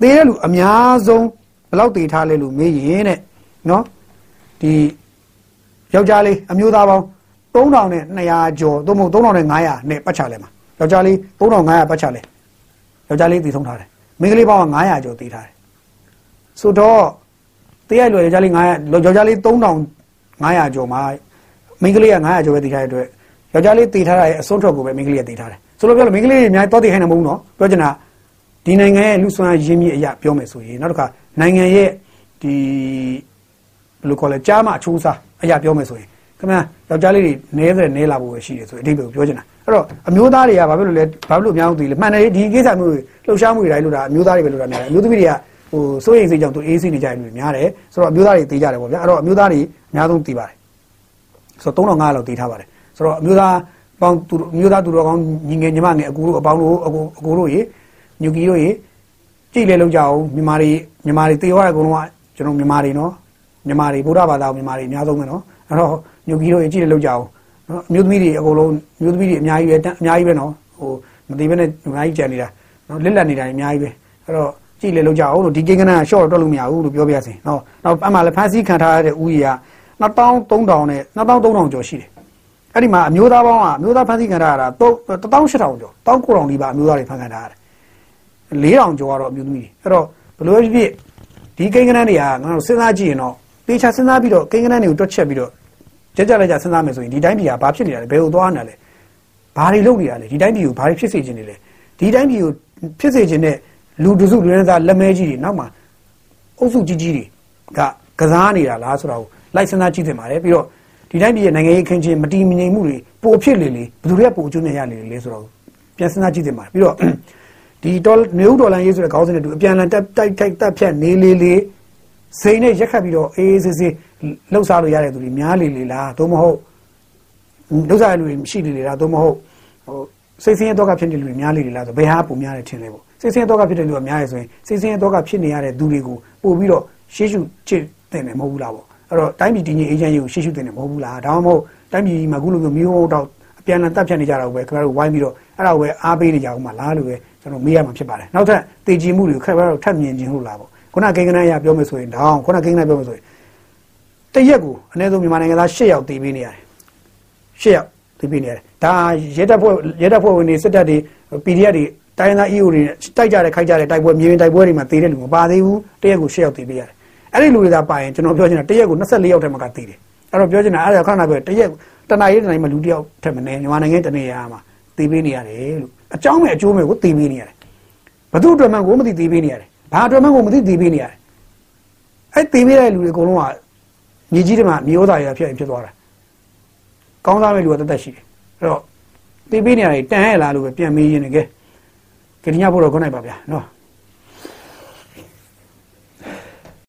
သေတဲ့လူအများဆုံးဘယ်လောက်သေထားလဲလို့မေးရင်တဲ့နော်ဒီ ယောက်ျားလေးအမျိုးသားပေါင်း3000နဲ့200ကျော်သို့မဟုတ်3000နဲ့900နဲ့ပတ်ချလဲမှာယောက်ျားလေး3500ပတ်ချလဲယောက်ျားလေးသေဆုံးထားတယ်မိန်းကလေးပေါင်း900ကျော်သေထားတယ်ဆိုတော့သေရလို့ယောက်ျားလေး900ယောက်ျားလေး3500ကျော်မှာမိန်းကလေးက900ကျော်ပဲသေထားတဲ့အတွက်ယောက်ျားလေးသေထားတာရဲ့အစွန်းထွက်ကိုပဲမိန်းကလေးကသေထားတယ်ဆိုတော့ပြောလို့မိန်းကလေးတွေအများကြီးတောသေခိုင်းနေမဟုတ်ဘူးနော်ပြောချင်တာဒီနိုင်ငံရဲ့လူဆွမ်းရင်းမြစ်အရာပြောမယ်ဆိုရင်နောက်တစ်ခါနိုင်ငံရဲ့ဒီဘယ်လိုခေါ်လဲကြားမအချိုးစား အရာပြောမယ်ဆိုရင်ခင်ဗျာယောက်ျားလေးတွေနဲတဲ့နဲလာဖို့ပဲရှိတယ်ဆိုအတိတ်ကိုပြောချင်တာအဲ့တော့အမျိုးသားတွေကဘာဖြစ်လို့လဲဘာဖြစ်လို့အများကြီးသိလဲမှန်တယ်ဒီကိစ္စမျိုးတွေလှုပ်ရှားမှုတွေတိုင်းလို့ဒါအမျိုးသားတွေပဲလို့တာများတယ်အမျိုးသမီးတွေကဟိုစိုးရိမ်စိတ်ကြောင့်သူအေးစိနေကြတယ်လို့များတယ်ဆိုတော့အမျိုးသားတွေသိကြတယ်ပေါ့ဗျာအဲ့တော့အမျိုးသားတွေအများဆုံးသိပါတယ်ဆိုတော့3500လောက်သိထားပါတယ်ဆိုတော့အမျိုးသားပေါင်းသူအမျိုးသားသူတော်ကောင်းညီငယ်ညီမငယ်အကူတို့အပေါင်းတို့အကူအကူတို့ရေညူကီတို့ရေကြည့်လေလောက်ကြအောင်မြန်မာတွေမြန်မာတွေတေသွားတဲ့အကုန်လုံးကကျွန်တော်မြန်မာတွေနော် မြန်မာတွေဗုဒ္ဓဘာသာမြန်မာတွေအများဆုံးပဲနော်အဲ့တော့ညူကီတို့ရေကြည့်လေလောက်ကြအောင်နော်အမျိုးသမီးတွေအကုန်လုံးအမျိုးသမီးတွေအများကြီးပဲအများကြီးပဲနော်ဟိုမသိဘဲနဲ့အများကြီးကြံနေတာနော်လစ်လက်နေတာအများကြီးပဲအဲ့တော့ကြည့်လေလောက်ကြအောင်လို့ဒီကိန်းကနန်းက short တော့လို့မရဘူးလို့ပြောပြစီနော်နောက်အမှလည်းဖန်စီခံထားရတဲ့ဥယျာ2300နဲ့2300ကျော်ရှိတယ်အဲ့ဒီမှာအမျိုးသားပေါင်းကအမျိုးသားဖန်စီခံထားရတာ18000ကျော်19000ဒီပါအမျိုးသားတွေဖန်ခံထားရတယ်4000ကျော်ကတော့အမျိုးသမီးတွေအဲ့တော့ဘယ်လိုဖြစ်ဖြစ်ဒီကိန်းကနန်းတွေကငါတို့စဉ်းစားကြည့်ရင်တော့ တေချာစဉ်းစားပြီးတော့ကိန်းကနန်းတွေကိုတွက်ချက်ပြီးတော့ကြက်ကြက်လက်ကြစဉ်းစားမယ်ဆိုရင်ဒီတိုင်းပြည်ကဘာဖြစ်နေတာလဲဘယ်လိုသွားနေတာလဲဘာတွေလုပ်နေတာလဲဒီတိုင်းပြည်ကိုဘာတွေဖြစ်စေချင်နေလဲဒီတိုင်းပြည်ကိုဖြစ်စေချင်တဲ့လူတစုလူရင်းသားလက်မဲကြီးတွေနောက်မှာအုပ်စုကြီးကြီးတွေကကစားနေတာလားဆိုတာကိုလိုက်စဉ်းစားကြည့်သင့်ပါတယ်ပြီးတော့ဒီတိုင်းပြည်ရဲ့နိုင်ငံရေးခင်းချင်းမတီးမငြိမ်မှုတွေပိုဖြစ်လေလေဘယ်သူတွေကပိုအကျိုးမြတ်ရလေလေဆိုတော့ပြန်စဉ်းစားကြည့်သင့်ပါတယ်ပြီးတော့ဒီဒေါ်မျိုးဒေါ်လာရေးဆိုတဲ့ခေါင်းစဉ်နဲ့တူအပြန်လန်တက်တိုက်တိုက်တက်ဖြတ်နေလေလေ စိန်နဲ့ရက်ခတ်ပြီးတော့အေးအေးဆေးဆေးလှုပ်ရှားလို့ရတဲ့သူတွေများလေလေလားသို့မဟုတ်လှုပ်ရှားရလူတွေရှိလေလေလားသို့မဟုတ်ဟိုစိတ်ဆင်းရဲတော့ကဖြစ်နေလူတွေများလေလေလားဆိုဘယ်ဟာပုံများတယ်ထင်လဲပေါ့စိတ်ဆင်းရဲတော့ကဖြစ်တဲ့လူကများရယ်ဆိုရင်စိတ်ဆင်းရဲတော့ကဖြစ်နေရတဲ့သူတွေကိုပို့ပြီးတော့ရှေ့ရှုချစ်တဲ့တယ်မဟုတ်ဘူးလားပေါ့အဲ့တော့တိုင်းပြည်တည်ငြိမ်အေဂျင့်ရေးကိုရှေ့ရှုတဲ့တယ်မဟုတ်ဘူးလားဒါမှမဟုတ်တိုင်းပြည်မှာခုလိုမျိုးမျိုးတော့အပြန်အလှန်တပ်ဖြတ်နေကြတာကိုပဲခင်ဗျားတို့ဝိုင်းပြီးတော့အဲ့ဒါကိုပဲအားပေးနေကြအောင်မလားလို့ပဲကျွန်တော်မေးရမှာဖြစ်ပါတယ်နောက်ထပ်တည်ကြည်မှုတွေကိုခင်ဗျားတို့ထပ်မြင်ခြင်းလို့လားပေါ့ ခုနကိန်းကနန်းရပြောမယ်ဆိုရင်တောင်းခုနကိန်းကနန်းပြောမယ်ဆိုရင်တရက်ကိုအနည်းဆုံးမြန်မာနိုင်ငံသား၈ယောက်တည်ပေးနေရတယ်၈ယောက်တည်ပေးနေရတယ်ဒါရဲတပ်ဖွဲ့ရဲတပ်ဖွဲ့ဝင်တွေစစ်တပ်တွေ PDF တွေတိုင်းသား EU တွေတိုက်ကြတဲ့ခိုက်ကြတဲ့တိုက်ပွဲမြေပြင်တိုက်ပွဲတွေမှာတည်တဲ့လူမပါသေးဘူးတရက်ကို၈ယောက်တည်ပေးရတယ်အဲ့ဒီလူတွေသာပါရင်ကျွန်တော်ပြောချင်တာတရက်ကို24ယောက်ထဲမှာကတည်တယ်အဲ့တော့ပြောချင်တာအဲ့ဒါခဏပြောတရက်တနင်္လာနေ့တိုင်းမှာလူတယောက်ထက်မနေမြန်မာနိုင်ငံတနေရာမှာတည်ပေးနေရတယ်လို့အကြောင်းမဲ့အကျိုးမဲ့ကိုတည်ပေးနေရတယ်ဘသူအတွက်မှကိုမသိတည်ပေးနေရတယ် ဘာအတွက်မှကိုမသိတည်ပေးနေရတယ်အဲ့တေးပေးတဲ့လူတွေအကုန်လုံးကမြေကြီးတွေမှာမြေဩဇာရဖြစ်ဖြစ်သွားတာကောင်းစားမဲ့လူကတသက်ရှိတယ်အဲ့တော့တေးပေးနေရတယ်တန်ရဲ့လားလို့ပဲပြန်မေးရင်းနေကဲကြညဖို့တော့ခေါနိုင်ပါဗျာနော်